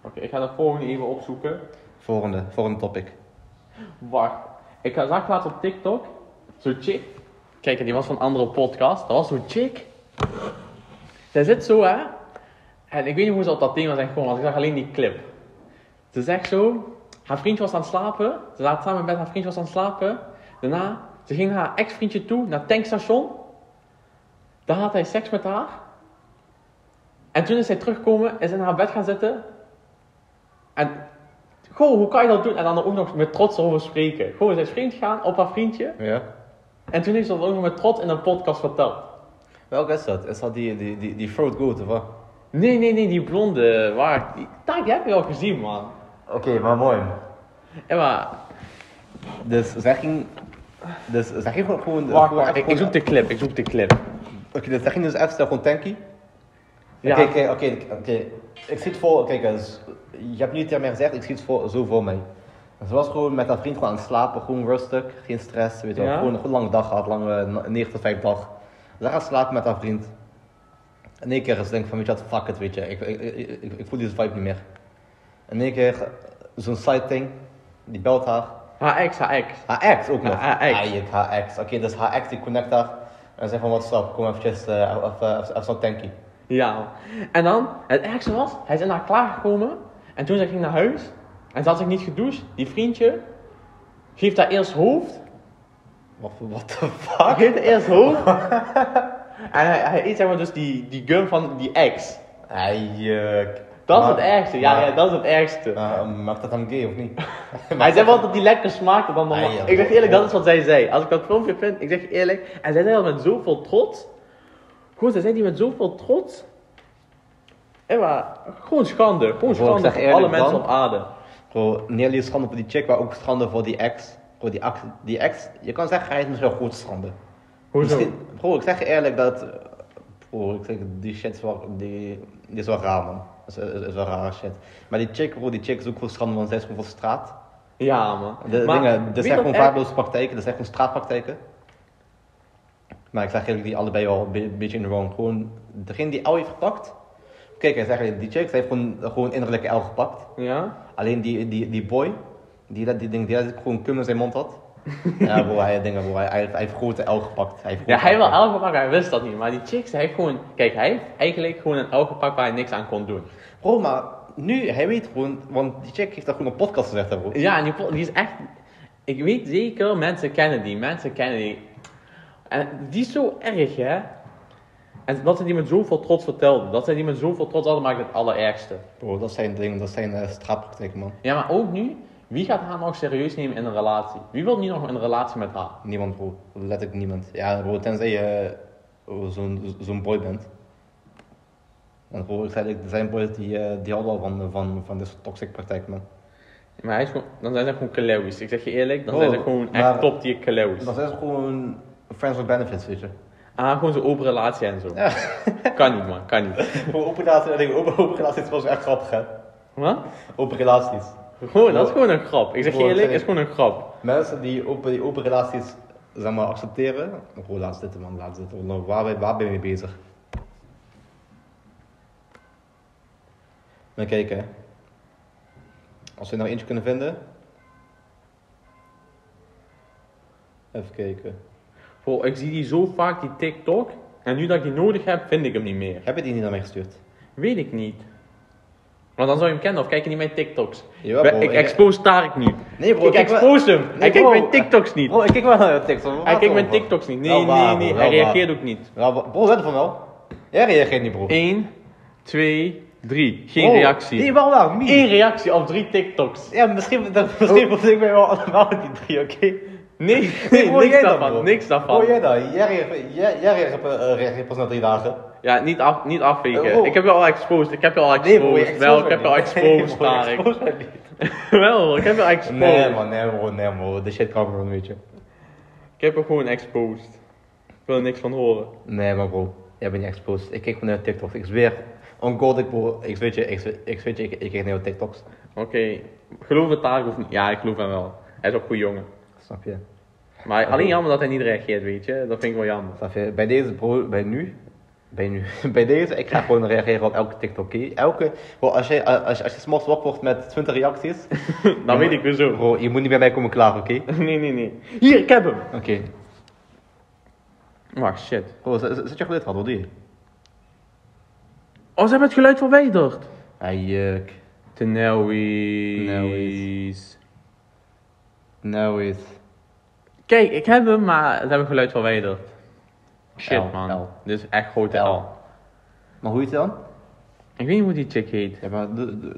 Oké, ik ga de volgende even opzoeken. Volgende, volgende topic. Wacht, ik zag laatst op TikTok zo'n chick. Kijk, die was van een andere podcast. Dat was zo'n chick. Zij zit zo, hè. En ik weet niet hoe ze op dat thema zijn gekomen, want ik zag alleen die clip. Ze zegt zo, haar vriendje was aan het slapen. Ze laat samen met haar vriendje was aan het slapen. Daarna, ze ging haar ex-vriendje toe, naar het tankstation. Daar had hij seks met haar. En toen is zij teruggekomen, is in haar bed gaan zitten. En Goh, hoe kan je dat doen? En dan ook nog met trots over spreken. Gewoon, zij is vreemd gegaan op haar vriendje. Ja. En toen heeft ze dat ook nog met trots in een podcast verteld. Welke is dat? Is dat die, die, die, die throat goat of wat? Nee, nee, nee, die blonde. Waar? Die, heb je al gezien, man. Oké, maar mooi. Ja, maar. Dus zij ging... Dus zij ging gewoon... gewoon Wacht, gewoon wacht, ik, zoek de clip, ik zoek de clip. Oké, dus zij ging dus even gewoon tanky. Ja. Oké, oké, oké. Ik zie het voor... Kijk, dus, je hebt niet tegen mij gezegd, ik zie het voor, zo voor mij. Ze was gewoon met haar vriend gewoon aan het slapen, gewoon rustig, geen stress, weet je wel. Gewoon een goed lange dag gehad, lange 9 tot 5 dag. Ze gaat slapen met haar vriend. In één keer is ze denkt van, weet je wat, fuck it, weet je, ik, ik, ik, ik, ik voel deze vibe niet meer. In één keer, zo'n side thing, die belt haar. Haar ex, haar ex. Haar ex ook nog. Haar ex. Eigenlijk, haar ex. Oké, dus haar ex die connect haar. En zegt van, what's up, kom eventjes, eh, even, even, even zo'n tanky. Ja. En dan, het ergste was, hij is in haar klaargekomen. En toen zij ging naar huis. En ze had zich niet gedoucht. Die vriendje geeft haar eerst hoofd. Wat what the fuck? geeft haar eerst hoofd. en hij, hij eet zeg maar dus die, die gum van die ex. Eijk. Dat is Maar- het ergste. Ja, maar- ja, dat is het ergste. Uh, maakt dat hem gay of niet? Hij zei wel dat die lekker smaakte dan normaal. Ik zeg eerlijk, dat is wat zij zei. Als ik dat filmpje vind, ik zeg eerlijk. En zij zei dat met zoveel trots. Gewoon, zij zei die met zoveel trots. En maar, gewoon schande. Gewoon schande voor eerlijk, alle mensen dan- op aarde. Niet alleen schande voor die chick, maar ook schande voor die ex. Bro, die, ex, die ex, je kan zeggen, hij is misschien wel goed schande. Hoezo? Bro, ik zeg je eerlijk dat... Bro, ik zeg, die shit is wel, die, die is wel raar, man. Dat is, is, is wel rare shit. Maar die chick, bro, die chick is ook gewoon schande, want zij is gewoon voor straat. Ja, man. De Maar dingen, je zijn gewoon vaardeloze praktijken, dat zijn gewoon straatpraktijken. Maar ik zeg eerlijk, die allebei wel een be- beetje in de wrong. Gewoon, degene die El heeft gepakt. Kijk, ik zeg eerlijk, die chick, zij heeft gewoon, gewoon innerlijke El gepakt. Ja? Alleen die, die, die boy, die, dat- die, die, die, die gewoon cum in zijn mond had. ja, bro, hij, dingen, bro, hij, hij, heeft- hij heeft grote L gepakt. Hij heeft Ja, hij L wil elke gepakt, hij wist dat niet. Maar die chicks, hij heeft gewoon... Kijk, hij heeft eigenlijk gewoon een elke gepakt waar hij niks aan kon doen. Bro, maar nu, hij weet gewoon, want die chick heeft dat gewoon op podcast gezegd, bro. Ja, en die, die is echt... Ik weet zeker, mensen kennen die. Mensen kennen die. En die is zo erg, hè. En dat ze die met zoveel trots vertelde. Dat zij die met zoveel trots hadden, maakt het allerergste. Bro, dat zijn dingen, dat zijn straatpraktijken, man. Ja, maar ook nu... Wie gaat haar nog serieus nemen in een relatie? Wie wil nu nog een relatie met haar? Niemand, bro. Letterlijk niemand. Ja, bro, tenzij je eh, zo'n zo'n boy bent. En bro, ik zei, er zijn boys die, eh, die houden al van, van, van dit soort toxic praktijk, man. Maar hij is gewoon, dan zijn ze gewoon kalauwis. Ik zeg je eerlijk, dan Oh, zijn ze gewoon echt maar- top tier kalauwis. Dat is gewoon friends with benefits, weet je. Ah, gewoon zo'n open relatie en zo. Ja. Kan niet, man. Kan niet. Bro, open relaties, ik denk, open, open relaties is wel echt grappig, hè. Wat? Open relaties. Gewoon, dat is gewoon een grap. Ik zeg je eerlijk, ik het is gewoon een grap. Mensen die open, die open relaties, zeg maar, accepteren. Bro, laat zitten, man, laat zitten. Waar, ben- waar ben je mee bezig? Maar kijk, hè. Als we er nou eentje kunnen vinden. Even kijken. Bro, ik zie die zo vaak, die TikTok. En nu dat ik die nodig heb, vind ik hem niet meer. Heb je die niet naar mij gestuurd? Weet ik niet. Want dan zou je hem kennen, of kijk je niet mijn TikToks? Jawel, ik bro, ik ik- expose Tarek niet. Nee, bro, ik wel- expose hem. Nee, hij kijkt mijn TikToks niet. Bro, ik kijk wel naar je TikTok. hij kijkt mijn TikToks niet. Nee, Wel waar, nee, nee. wel Hij waar. reageert ook niet. Ja, bro, let van wel. Jij reageert niet, bro. 1, 2, 3. Geen Bro, reactie. Nee, wel waar, me. Eén reactie op drie TikToks. Ja, misschien, misschien moet ik mij wel allemaal die drie, oké? Nee, nee, bro, niks jij dan, daarvan. bro? niks daarvan. Oh, jij dan? Jij reageert, jij, jij reageert, pas na drie dagen. Ja, niet, af, niet afveken. Eh, bro. ik heb je al exposed. Ik heb je al exposed. Nee, bro, je Wel, ik heb je al exposed, Tarek. niet. Wel, ik heb je al exposed. Nee, man, nee, bro, nee, bro. De shit kan gewoon, weet je. Ik heb je gewoon exposed. Ik wil er niks van horen. Nee, maar bro, jij bent niet exposed. Ik kijk naar TikTok. Ik zweer, on God, ik, bro, ik weet je, ik, ik weet je, ik, ik kijk naar TikToks. Oké, geloof het Tarek of niet? Ja, ik geloof hem wel. Hij is ook een goede jongen. Snap je? Maar alleen jammer dat hij niet reageert, weet je. Dat vind ik wel jammer. Bij deze, bro, bij nu, bij nu, bij deze, ik ga gewoon reageren op elke TikTok, oké? Elke, bro, als je, als, je- als je s'morgens wakker wordt met 20 reacties, Dan weet ik weer zo. bro, je moet niet bij mij komen klagen, oké? Nee, nee, nee. Hier, ik heb hem. Oké. Wacht, shit. Bro, zet je geluid gehad, wat doe je? Oh, ze hebben het geluid verwijderd. Ah, juk. Tenewies. Tenewies. Nou. Kijk, ik heb hem, maar ze hebben het geluid verwijderd. Shit, L, man. L. Dit is echt grote L. L. Maar hoe heet je dan? Ik weet niet hoe die chick heet. Ja, maar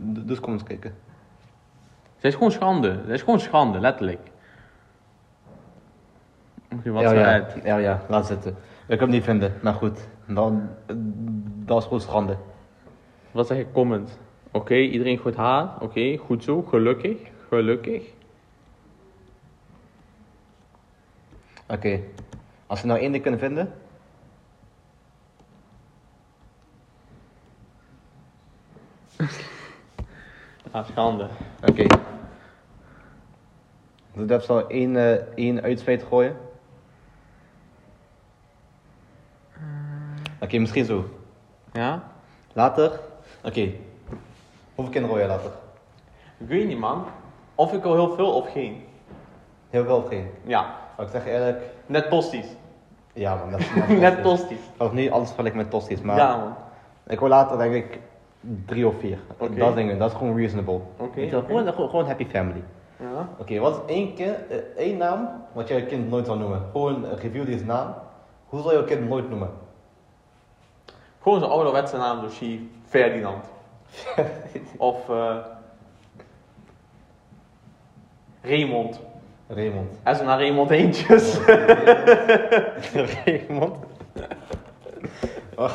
dus kom eens kijken. Ze is gewoon schande. Ze is gewoon schande, letterlijk. Oké, wat ja, ja. het? ja, ja, laat zitten. Ik kan hem niet vinden, maar goed. Dan, dat is gewoon schande. Wat zeg ik comment? Oké, iedereen goed haar. Oké, goed zo. Gelukkig. Gelukkig. Oké. Als we nou één ding kunnen vinden. Ah, schande. Oké. Dus dat zal één, eh één uitspreid gooien. Oké, misschien zo. Ja? Later. Oké. Hoeveel kinderen je later? Ik weet niet, man. Of ik al heel veel of geen. Heel veel of geen? Ja. Maar ik zeg eerlijk. Net tosties. Ja man, dat is Net tosties. Ik ga niet alles vergelijken met tosties, maar Ja, man. ik hoor later denk ik drie of vier. Oké. Dat dingen, dat is gewoon reasonable. Oké. Gewoon, gewoon, happy family. Ja. Oké, wat is één, kind, eh, één naam wat jij je kind nooit zou noemen? Gewoon een review deze naam. Hoe zou je je kind nooit noemen? Gewoon zo'n ouderwetse naam, dus zie Ferdinand. of eh Raymond. Raymond. En zo naar Raymond eentjes. Raymond? Oh,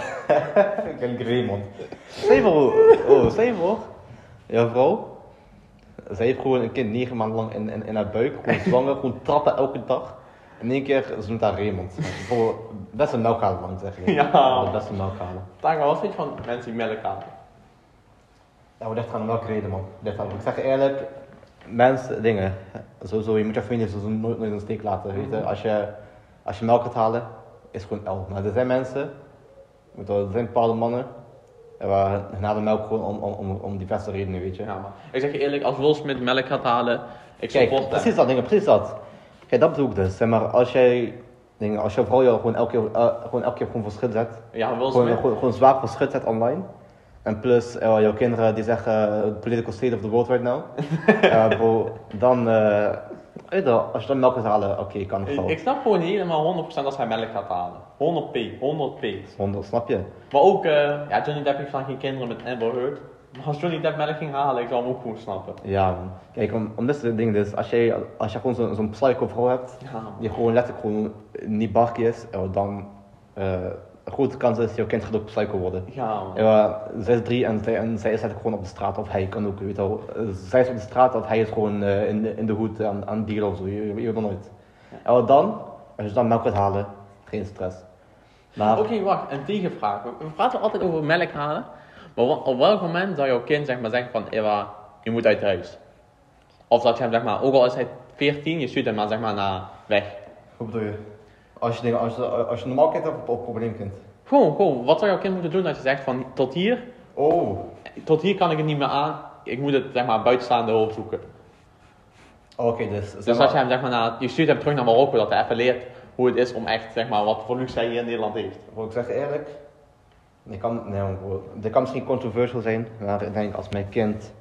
ik denk Raymond. Stel voor, oh, stel je voor, jouw vrouw, zij heeft gewoon een kind negen maanden lang in, in, in haar buik, gewoon zwanger, gewoon trappen elke dag. In één keer, ze noemt haar Raymond. Voor best een melkhalen lang, zeg je. Ja. Best een melkhalen. Taga, wat vind je van mensen die melk halen? Ja, dit gaat om welke reden, man. Dit ik zeg je eerlijk, mensen, dingen, sowieso, je moet je familie sowieso nooit, nooit in de steek laten, weet je. Als je, als je melk gaat halen, is het gewoon L. Maar er zijn mensen, je er zijn bepaalde mannen, en waar halen melk gewoon om, om, om, diverse redenen, weet je. Ja, maar ik zeg je eerlijk, als Will Smith melk gaat halen, ik Kijk, support precies dat, dingen, precies dat. Kijk, dat bedoel ik dus. Zeg maar, als jij, dingen, als jouw vrouw jou gewoon elke keer, eh, gewoon elke keer gewoon voor schut zet, Ja, Will gewoon, Smith. gewoon, gewoon zwaar voor schut zet online. En plus, eh, jouw kinderen die zeggen eh, political state of the world right now. Eh, bro, dan, weet je als je dan melk gaat halen, oké, kan het Ik, wel. ik snap gewoon helemaal 100% als hij melk gaat halen. 100p, 100p. Zonder, snap je? Maar ook, ja, Johnny Depp heeft dan geen kinderen met Amber Heard. Maar als Johnny Depp melk ging halen, ik zou hem ook gewoon snappen. Ja, man. Kijk, om, om dit dingen dus, als jij, als je gewoon zo'n psycho vrouw hebt, Ja, die gewoon letterlijk gewoon niet barkie is, dan, een grote kans is dat jouw kind gaat ook psycho worden. Ja, man. Ja, zij is drie en zij, en zij is eigenlijk gewoon op de straat, of hij kan ook, weet je wel. Zij is op de straat, of hij is gewoon eh, in, de, in de hoed aan, aan dealen of zo, je, je, weet het nooit. En wat dan, als je dan melk gaat halen, geen stress. Maar, Oké, wacht, een tegenvraag. We we praten altijd over melk halen. Maar op welk moment zou jouw kind zeg maar, zeggen van, Eva, je moet uit huis? Of dat je hem, zeg maar, ook al is hij 14, je stuurt hem maar, zeg maar, naar weg. hoe bedoel je? Als je, als je, als je normaal kind hebt of een probleemkind? Gewoon, gewoon, wat zou jouw kind moeten doen als je zegt van, tot hier, Oh, tot hier kan ik het niet meer aan. Ik moet het, zeg maar, buitenstaande hulp zoeken. oké, dus. Dus maar- als je hem, zeg maar, naar, je stuurt hem terug naar Marokko, dat hij even leert hoe het is om echt, zeg maar, wat voor luxe hij hier in Nederland heeft. Bro, ik zeg je eerlijk, dit kan, nee, dit kan misschien controversial zijn, maar ik denk als mijn kind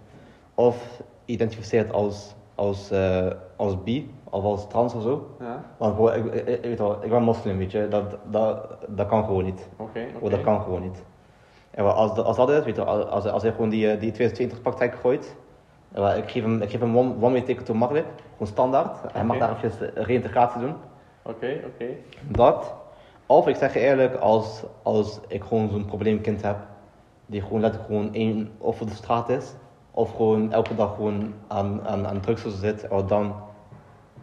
of identificeert als, als, eh, als bi of als trans of zo. Ja, Want ik, ik, ik weet wel, ik ben moslim, weet je, dat, dat, dat kan gewoon niet. oké, oké. dat kan gewoon niet. En als, dat- als dat is, weet je, als, als hij gewoon die, eh, die 2020 praktijk gooit, ik geef hem, ik geef hem one, one way ticket to Maghreb, gewoon standaard. Hij mag daar even reïntegratie doen. Oké, oké. Dat. Of ik zeg je eerlijk, als, als ik gewoon zo'n probleemkind heb, die gewoon letterlijk gewoon één of voor de straat is, of gewoon elke dag gewoon aan, aan, aan drugs zit, oh, dan,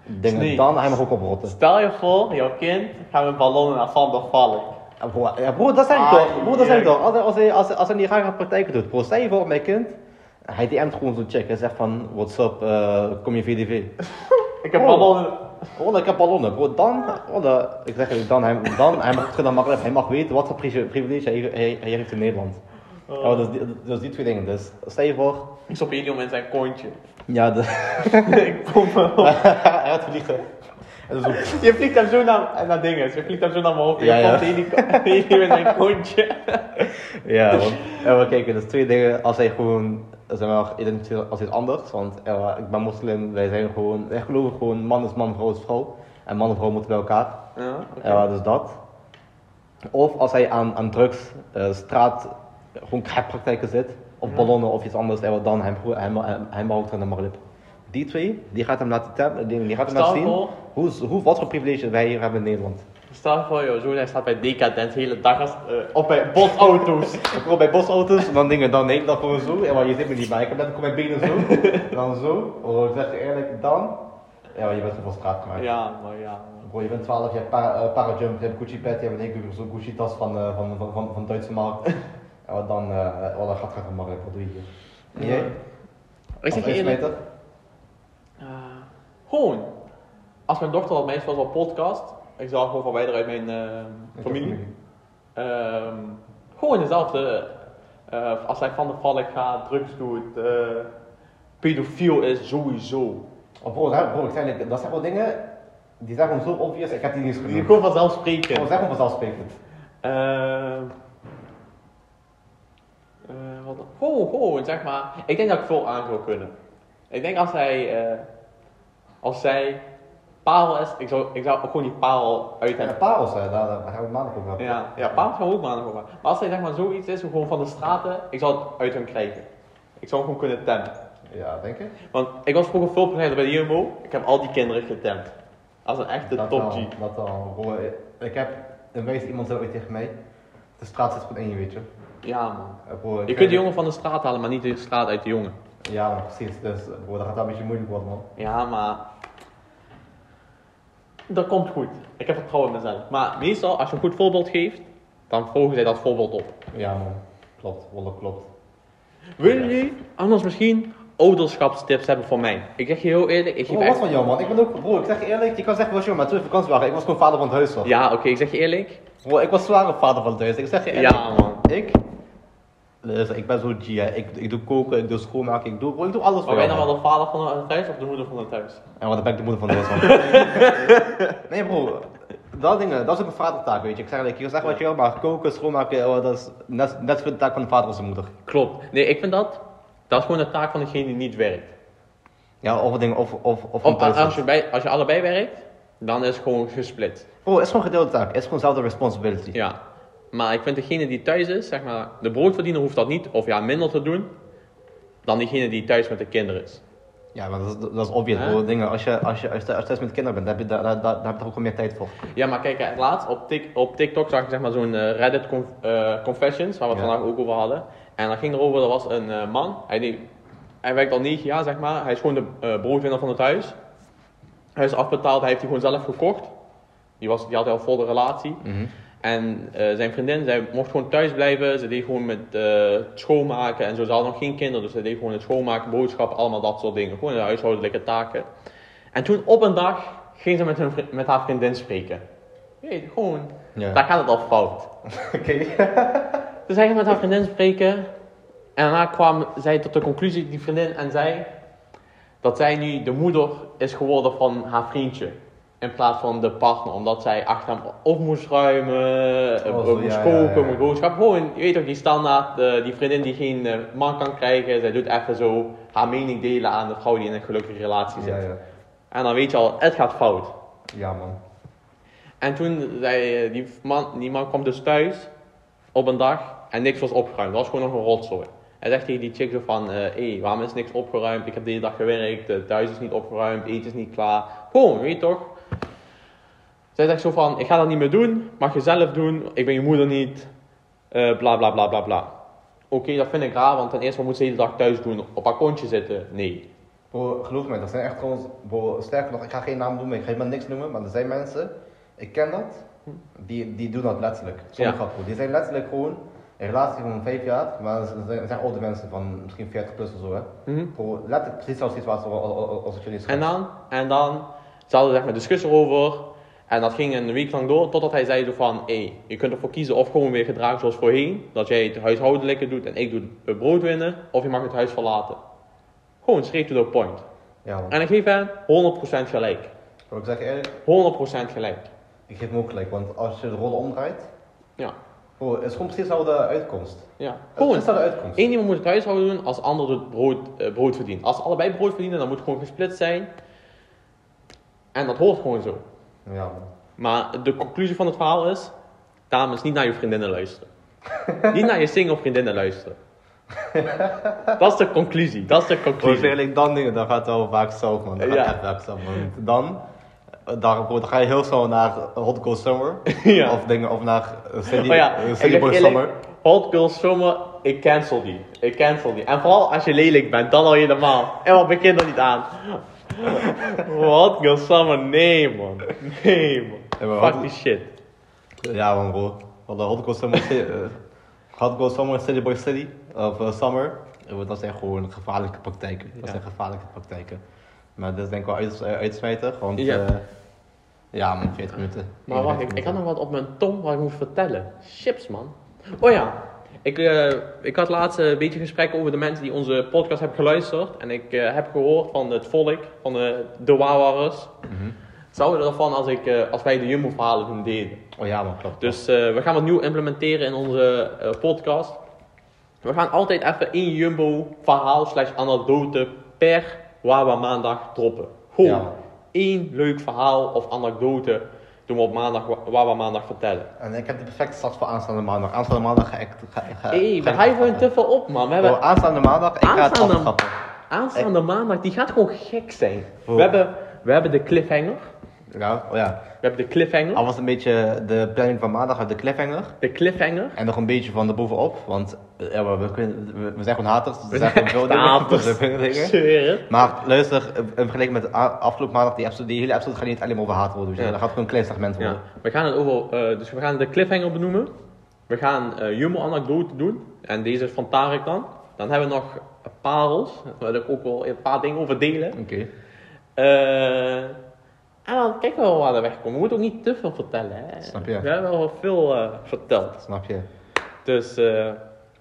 dingen, dan hij mag ook oprotten. Stel je voor, jouw kind gaat met ballonnen naar Van der Valk. Ja, bro, ja, bro, dat Ah, toch, bro, dat ja. toch. Als hij, als hij, als hij, als hij niet graag aan praktijken doet, bro, stel je voor mijn kind, hij DM't gewoon zo'n check, hij zegt van, what's up, eh, kom je VDV. Ik heb ballonnen. Oh, ik heb ballonnen, bro. Dan, ik zeg je, dan, hij, dan, hij mag, dan mag, hij mag weten wat voor privi- privilege hij, hij, hij heeft in Nederland. Oh. Ja, dus, die, dus die twee dingen. Dus stel je voor, Ik stop helium in zijn kontje. ja, de, ik kom wel. hij gaat vliegen. Zo, Je vliegt hem zo naar, naar dingen. Je vliegt hem zo naar mijn hoofd. en Ja, je ja. komt heli- helium in zijn kontje. ja, want, ja, maar kijk, dus twee dingen. Als hij gewoon, zeg maar, identificeert als iets anders. Want ja, ik ben moslim, wij zijn gewoon, wij geloven gewoon, man is man, vrouw is vrouw. En man en vrouw moeten bij elkaar. Ja, oké. Ja, dus dat. Of als hij aan, aan drugs, eh, straat, gewoon crackpraktijken zit, of Ja. ballonnen of iets anders, en dan hem, hem, hem, hem ook aan de Marlip. Die twee, die gaat hem laten, tem- die, die gaat hem laten zien voor, hoe, hoe, wat voor privileges wij hier hebben in Nederland. stel voor, joh, zo hij staat bij Decadent de hele dag als, eh, of bij botauto's. Ik kom bij bosauto's, en dan dingen, dan nee, dan gewoon zo, ja, maar je zit me niet bij, ik heb net ook mijn benen zo, dan zo, oh, ik zeg je eerlijk, dan, ja, maar je bent gewoon straat gemaakt. ja, maar ja. Bro, je bent 12, je hebt pa, Parajump, je hebt Gucci pet, je hebt een hele zo'n Gucci tas van, van, van, van, van Duitse markt. Ja, dan, eh oh, dan gaat het maar wat doe je hier? En jij? Ik zeg je eerlijk, eh, gewoon, als mijn dochter dat meisje was op podcast, ik zal gewoon verwijderen uit mijn eh, familie. Ehm, gewoon dezelfde. eh, als hij van de valk gaat, drugs doet, eh, pedofiel is, sowieso. Oh, bro, dat, bro, ik zei net, dat zijn wel dingen, die zijn gewoon zo obvious, ik heb die niet eens Die genoemd. gewoon vanzelfsprekend. Bro, zeg gewoon vanzelfsprekend. Eh, dan? Gewoon, gewoon, zeg maar. Ik denk dat ik veel aan zou kunnen. Ik denk als hij, eh, als zij parel is, ik zou, ik zou ook gewoon die parel uit hem. Ja, parels, hè, daar, daar gaan we maandag over hebben. Ja, ja, parel zou ook maandag over. Maar als hij zeg maar zoiets is, gewoon van de straten, ik zou het uit hem krijgen. Ik zou hem gewoon kunnen temmen. Ja, denk ik. Want ik was vroeger vulpbegeleider bij de Jumbo, ik heb al die kinderen getemd. Als een echte Dat top wel, G. Dat. Bro, ik heb, een wijs iemand zei ooit tegen mij, de straat zit gewoon in je, weet je. Ja man. Eh, Je kunt de jongen van de straat halen, maar niet de straat uit de jongen. Ja, maar precies, dus bro, dat gaat een beetje moeilijk worden, man. Ja, maar. Dat komt goed. Ik heb vertrouwen in mezelf. Maar meestal, als je een goed voorbeeld geeft, dan volgen zij dat voorbeeld op. Ja, man. Klopt, klopt. Willen jullie anders misschien ouderschapstips hebben voor mij? Ik zeg je heel eerlijk, ik geef Bro, wat echt... van jou, man? Ik ben ook, bro, ik zeg je eerlijk, je kan zeggen wat je wil, maar toen vakantie waren, ik was gewoon vader van het huis, hoor. Ja, oké, ik zeg je eerlijk. Bro, ik was zware vader van het huis. Ik zeg je eerlijk. Ja, man. Ik, luister, ik ben zo G, hè. Ik, ik doe koken, ik doe schoonmaken, ik doe, ik doe alles voor Maar ben je jou, dan wel de vader van het huis of de moeder van het huis? En wat ben ik de moeder van het huis, nee, bro. Dat dingen, dat is ook een vadertaak, weet je. Ik zeg kan zeggen wat je wil, maar koken, schoonmaken, oh, dat is net, net de taak van de vader als de moeder. Klopt. Nee, ik vind dat, dat is gewoon de taak van degene die niet werkt. Ja, of dingen, of, of, of, Of als je, bij, als je allebei werkt, dan is het gewoon gesplit. Bro, het is gewoon gedeelde taak. Het is gewoon zelfde responsibility. Ja. Maar ik vind degene die thuis is, zeg maar, de broodverdiener hoeft dat niet, of ja, minder te doen, dan diegene die thuis met de kinderen is. Ja, maar dat is, dat is obvious. Dingen, als je, als je, als je, als je thuis met kinderen bent, dan heb je daar, daar, daar, daar heb je toch ook wel meer tijd voor. Ja, maar kijk, laatst op, Tik- op TikTok zag ik zeg maar zo'n eh, Reddit conf- eh, Confessions, waar we het Ja. vandaag ook over hadden. En dat ging erover, er was een eh, man, hij, deed, hij werkt al 9 jaar zeg maar, hij is gewoon de broodwinner van het huis. Hij is afbetaald, hij heeft die gewoon zelf gekocht. Die, was, die had al volle relatie. En eh, zijn vriendin, zij mocht gewoon thuis blijven. Ze deed gewoon met het schoonmaken en zo. Ze had nog geen kinderen, dus ze deed gewoon het schoonmaken, boodschappen, allemaal dat soort dingen. Gewoon de huishoudelijke taken. En toen op een dag ging ze met, hun, met haar vriendin spreken. Weet, gewoon, Ja. daar gaat het al fout. Oké. Dus hij ging met haar vriendin spreken. En daarna kwam zij tot de conclusie, die vriendin en zij, dat zij nu de moeder is geworden van haar vriendje. In plaats van de partner, omdat zij achter hem op moest ruimen, eh, Oh, zo, moest ja, koken, ja, ja. moest boodschappen. Gewoon, je weet toch, die standaard, eh, die vriendin die geen eh, man kan krijgen, zij doet even zo haar mening delen aan de vrouw die in een gelukkige relatie zit. Ja, ja. En dan weet je al, het gaat fout. Ja, man. En toen zei eh, die man, die man kwam dus thuis op een dag en niks was opgeruimd. Dat was gewoon nog een rotzooi. Hij zegt tegen die chick zo van, hé, hey, waarom is niks opgeruimd? Ik heb de hele dag gewerkt, het thuis is niet opgeruimd, eten is niet klaar. Gewoon, weet je toch? Zij zegt zo van, ik ga dat niet meer doen, mag je zelf doen, ik ben je moeder niet, eh, bla bla bla bla bla. Oké, dat vind ik raar, want ten eerste, moet ze de hele dag thuis doen? Op haar kontje zitten? Nee. Bro, geloof me, dat zijn echt gewoon, bro, sterker nog, ik ga geen naam noemen, ik ga helemaal niks noemen, maar er zijn mensen, ik ken dat, die, die doen dat letterlijk. Zonder Ja. Die zijn letterlijk gewoon een relatie van vijf jaar, maar ze zijn, oude mensen van misschien 40 plus of zo, hè. Mhm. Bro, letterlijk precies zoals die situatie als, als, als, als het jullie En dan, en dan Ze hadden zeg maar discussie erover. En dat ging een week lang door, totdat hij zei zo van, hé, je kunt ervoor kiezen of gewoon weer gedragen zoals voorheen. Dat jij het huishoudelijke doet en ik doe het brood winnen. Of je mag het huis verlaten. Gewoon straight to the point. Ja. En ik geef hem 100% gelijk. Maar ik zeg eerlijk, 100% gelijk. ik geef hem ook gelijk, want als je de rollen omdraait, Ja, bro, het is gewoon precies dezelfde uitkomst. ja. Gewoon. dezelfde uitkomst. Eén iemand moet het huishouden doen, als de ander het brood, eh, brood verdient. Als allebei brood verdienen, dan moet het gewoon gesplit zijn. En dat hoort gewoon zo. Ja. Maar de conclusie van het verhaal is: dames, niet naar je vriendinnen luisteren. niet naar je single vriendinnen luisteren. dat is de conclusie. Dat is de conclusie. eerlijk, dan dingen, dan gaat het wel vaak zelf, man. Dan gaat Ja. zelf, man. Dan, dan, ga je heel snel naar Hot Girl Summer. Ja. Of dingen, of naar Oh ja, eh, Boy Summer. Hot Girl Summer, ik cancel die. Ik cancel die. En vooral als je lelijk bent, dan al helemaal. En wat begin er niet aan. Girl Summer, nee man. Nee man. Maar Fuck die shit. Ja, man, bro. We hadden Hot Girl Summer, eh, Girl Summer, City Boy City, of eh, Summer. Eh, Dat zijn gewoon gevaarlijke praktijken. Dat Ja. zijn gevaarlijke praktijken. Maar dit is denk ik wel uit, eh, want Ja. ja, ja man, 40 minuten. Maar wacht, ik, ik had nog wat op mijn tong wat ik moest vertellen. Chips, man. Oh ja, ik, eh, ik had laatst een beetje gesprek over de mensen die onze podcast hebben geluisterd. En ik eh, heb gehoord van het volk, van de, de Wawarers. Mhm. Zouden ervan als, ik, eh, als wij de Jumbo-verhalen doen deden. Oh ja, man, klopt. Dus we gaan wat nieuw implementeren in onze podcast. We gaan altijd even één Jumbo-verhaal slash anekdote per Wawa maandag droppen. Gewoon Ja. één leuk verhaal of anekdote doen we op maandag Wa- Wawa maandag vertellen. En ik heb de perfecte start voor aanstaande maandag. Aanstaande maandag ga ik... Ga, ga, Hé, hey, ga we ik hypen te veel op, man. We hebben Bro, aanstaande maandag, ik ga het Aanstaande- aftrappen. aanstaande maandag, die gaat gewoon gek zijn. We, hebben, we hebben de cliffhanger. Ja, oh ja. We hebben de cliffhanger. Al was een beetje de planning van maandag uit de cliffhanger. De cliffhanger. En nog een beetje van erbovenop, want eh, ja, we, kunnen, we, we zijn gewoon haters, dus We zijn veel echt dingen. haters. dingen. Maar luister, eh, in vergelijking met de afgelopen maandag, die, episode, die hele episode gaat niet alleen maar over haat worden. Dus Ja. Dat gaat gewoon een klein segment worden. Ja, we gaan het over, eh, dus we gaan de cliffhanger benoemen. We gaan eh Jumbo anekdote doen. En deze is van Tarek dan. Dan hebben we nog parels. Daar wil ik ook wel een paar dingen over delen. Oké. Eh, en dan kijken we wel waar de weg komt. We moeten ook niet te veel vertellen. Hè? Snap je? We hebben wel veel eh, verteld. Snap je? Dus, eh,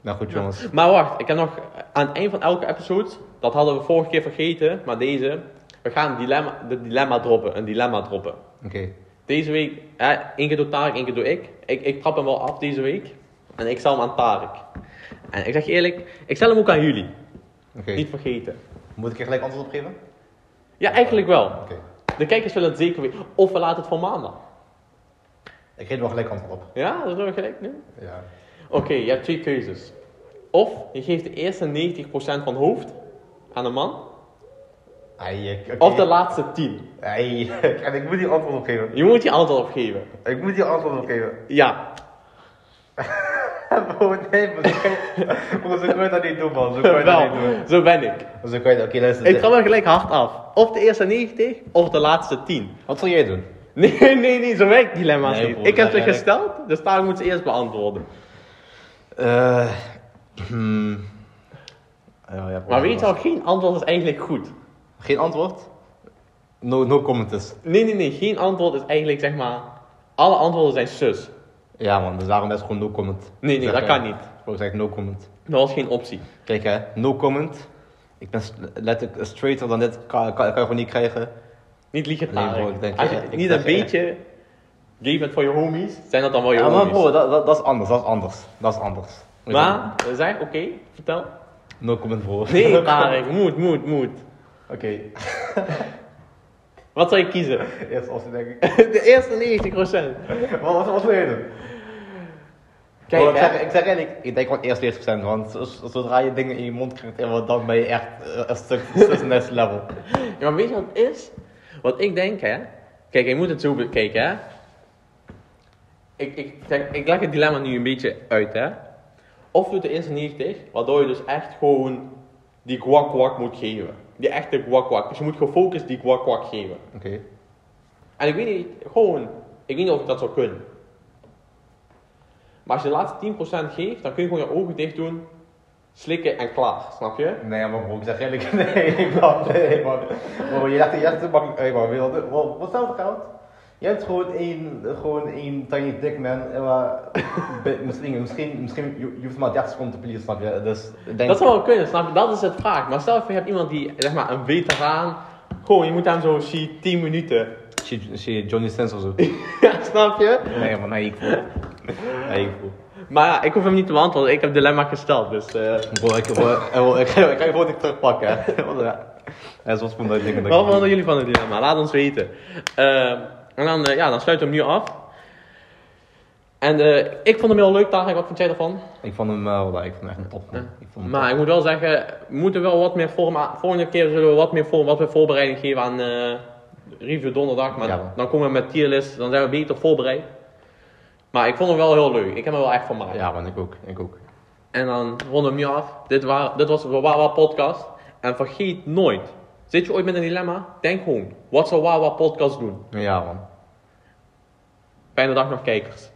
Nou goed jongens. maar wacht, ik heb nog aan het eind van elke episode, dat hadden we vorige keer vergeten, maar deze, we gaan een dilemma, de dilemma droppen, een dilemma droppen. Oké. Deze week, eh, één keer door Tarek, één keer door ik. ik. Ik trap hem wel af deze week. En ik stel hem aan Tarek. En ik zeg je eerlijk, ik stel hem ook aan jullie. Oké. Niet vergeten. Moet ik er gelijk antwoord op geven? Ja, eigenlijk wel. Oké. De kijkers willen het zeker weten. Of we laten het voor maandag. Ik geef wel gelijk antwoord op. Ja, dat is wel gelijk nu. Ja. Oké, je hebt twee keuzes. Of je geeft de eerste 90% van hoofd aan een man. Ai, oké. Of de laatste 10. Ai, en ik moet hier antwoord op geven. Je moet je antwoord op geven. Ik moet hier antwoord op geven. Ja. Nee, maar zo kan je, bro, zo kan je dat niet doen, man. Zo kan je dat Wel, niet doen. zo ben ik. Zo kan je dat, oké, luister. Ik trap hem gelijk hard af. Of de eerste 90, of de laatste 10. Wat zal jij doen? Nee, nee, nee, zo werkt dilemma's Nee, niet. broer, ik heb ze gesteld, dus daar moet ze eerst beantwoorden. Eh. hmm. Ja, ja, Maar weet je al, geen antwoord is eigenlijk goed. Geen antwoord? No, no comment dus. Nee, nee, nee, geen antwoord is eigenlijk zeg maar. Alle antwoorden zijn sus. Ja man, dus daarom is het gewoon no comment. Nee, nee, dat eh, kan niet. Bro, zeg no comment. Dat was geen optie. Kijk hè, no comment. Ik ben letterlijk straighter dan dit, kan, kan, kan je gewoon niet krijgen. Niet liegen Nee, bro, ik denk- Als je ik niet een beetje gay bent voor je homies, zijn dat dan wel je Ja maar homies. bro, dat, dat, dat is anders, dat is anders. Dat is anders. maar, we zeggen, oké, vertel. No comment bro. Nee, Tarek, moet, moet, moet. Oké, Wat zou je kiezen? eerst als denk ik. De eerste 90%. Wat, wat, wat wil je doen? Kijk, ik, zeg, ik zeg eerlijk, ik denk gewoon eerst 40%, want zodra je dingen in je mond krijgt, dan ben je echt eh, een stuk, next level. Ja, maar weet je wat het is? Wat ik denk, hè? Kijk, je moet het zo bekijken, hè? Ik, ik, zeg, ik leg het dilemma nu een beetje uit, hè? Of doet de eerste 90, waardoor je dus echt gewoon die kwak kwak moet geven. Die echte kwak kwak. Dus je moet gefocust die kwak kwak geven. Oké. En ik weet niet, gewoon, ik weet niet of ik dat zou kunnen. Maar als je de laatste 10% geeft, dan kun je gewoon je ogen dicht doen. slikken en klaar, snap je? Nee, maar bro, ik zeg eerlijk, nee man, nee man. Bro, je dacht, je dacht makkelijk, hey man, wat, wat koud? Je hebt gewoon één, gewoon één tiny dick man, maar, misschien, misschien, misschien, je, je hoeft maar 30 seconden te pleasen, snap je? Dus, denk, Dat zou wel kunnen, snap je? Dat is het vraag. Maar stel je hebt iemand die, zeg maar, een veteraan. Gewoon, je moet hem zo zie 10 minuten. Zie Johnny Sins of zo? ja, snap je? Nee man, nee, ik voel. Nee, ik voel. Maar ja, ik hoef hem niet te beantwoorden. Ik heb dilemma gesteld, dus... Bro, ik, bro, ik, ga- ik ga je gewoon niet terugpakken, hè. Want, ja. En zoals van dat dingen. dat ik- Wat vonden jullie van het dilemma? Laat ons weten. Eh, en dan, eh, ja, dan sluiten we hem nu af. En eh, ik vond hem heel leuk, Tarek. Wat vond jij ervan? Ik vond hem wel, ik vond hem echt een top. Ik vond hem Maar ik moet wel zeggen, we moeten wel wat meer vorm aan- Volgende keer zullen we wat meer, voor, wat meer voorbereiding geven aan eh, review donderdag. Maar Ja, dan komen we met tierlist, dan zijn we beter voorbereid. Maar ik vond hem wel heel leuk. Ik heb hem wel echt vermaakt. Ja, man, ik ook. Ik ook. En dan ronden we hem nu af. Dit, wa- dit was de Wawa podcast. En vergeet nooit, zit je ooit met een dilemma? Denk gewoon, wat zou Wawa podcast doen? Ja, man. Fijne dag nog kijkers.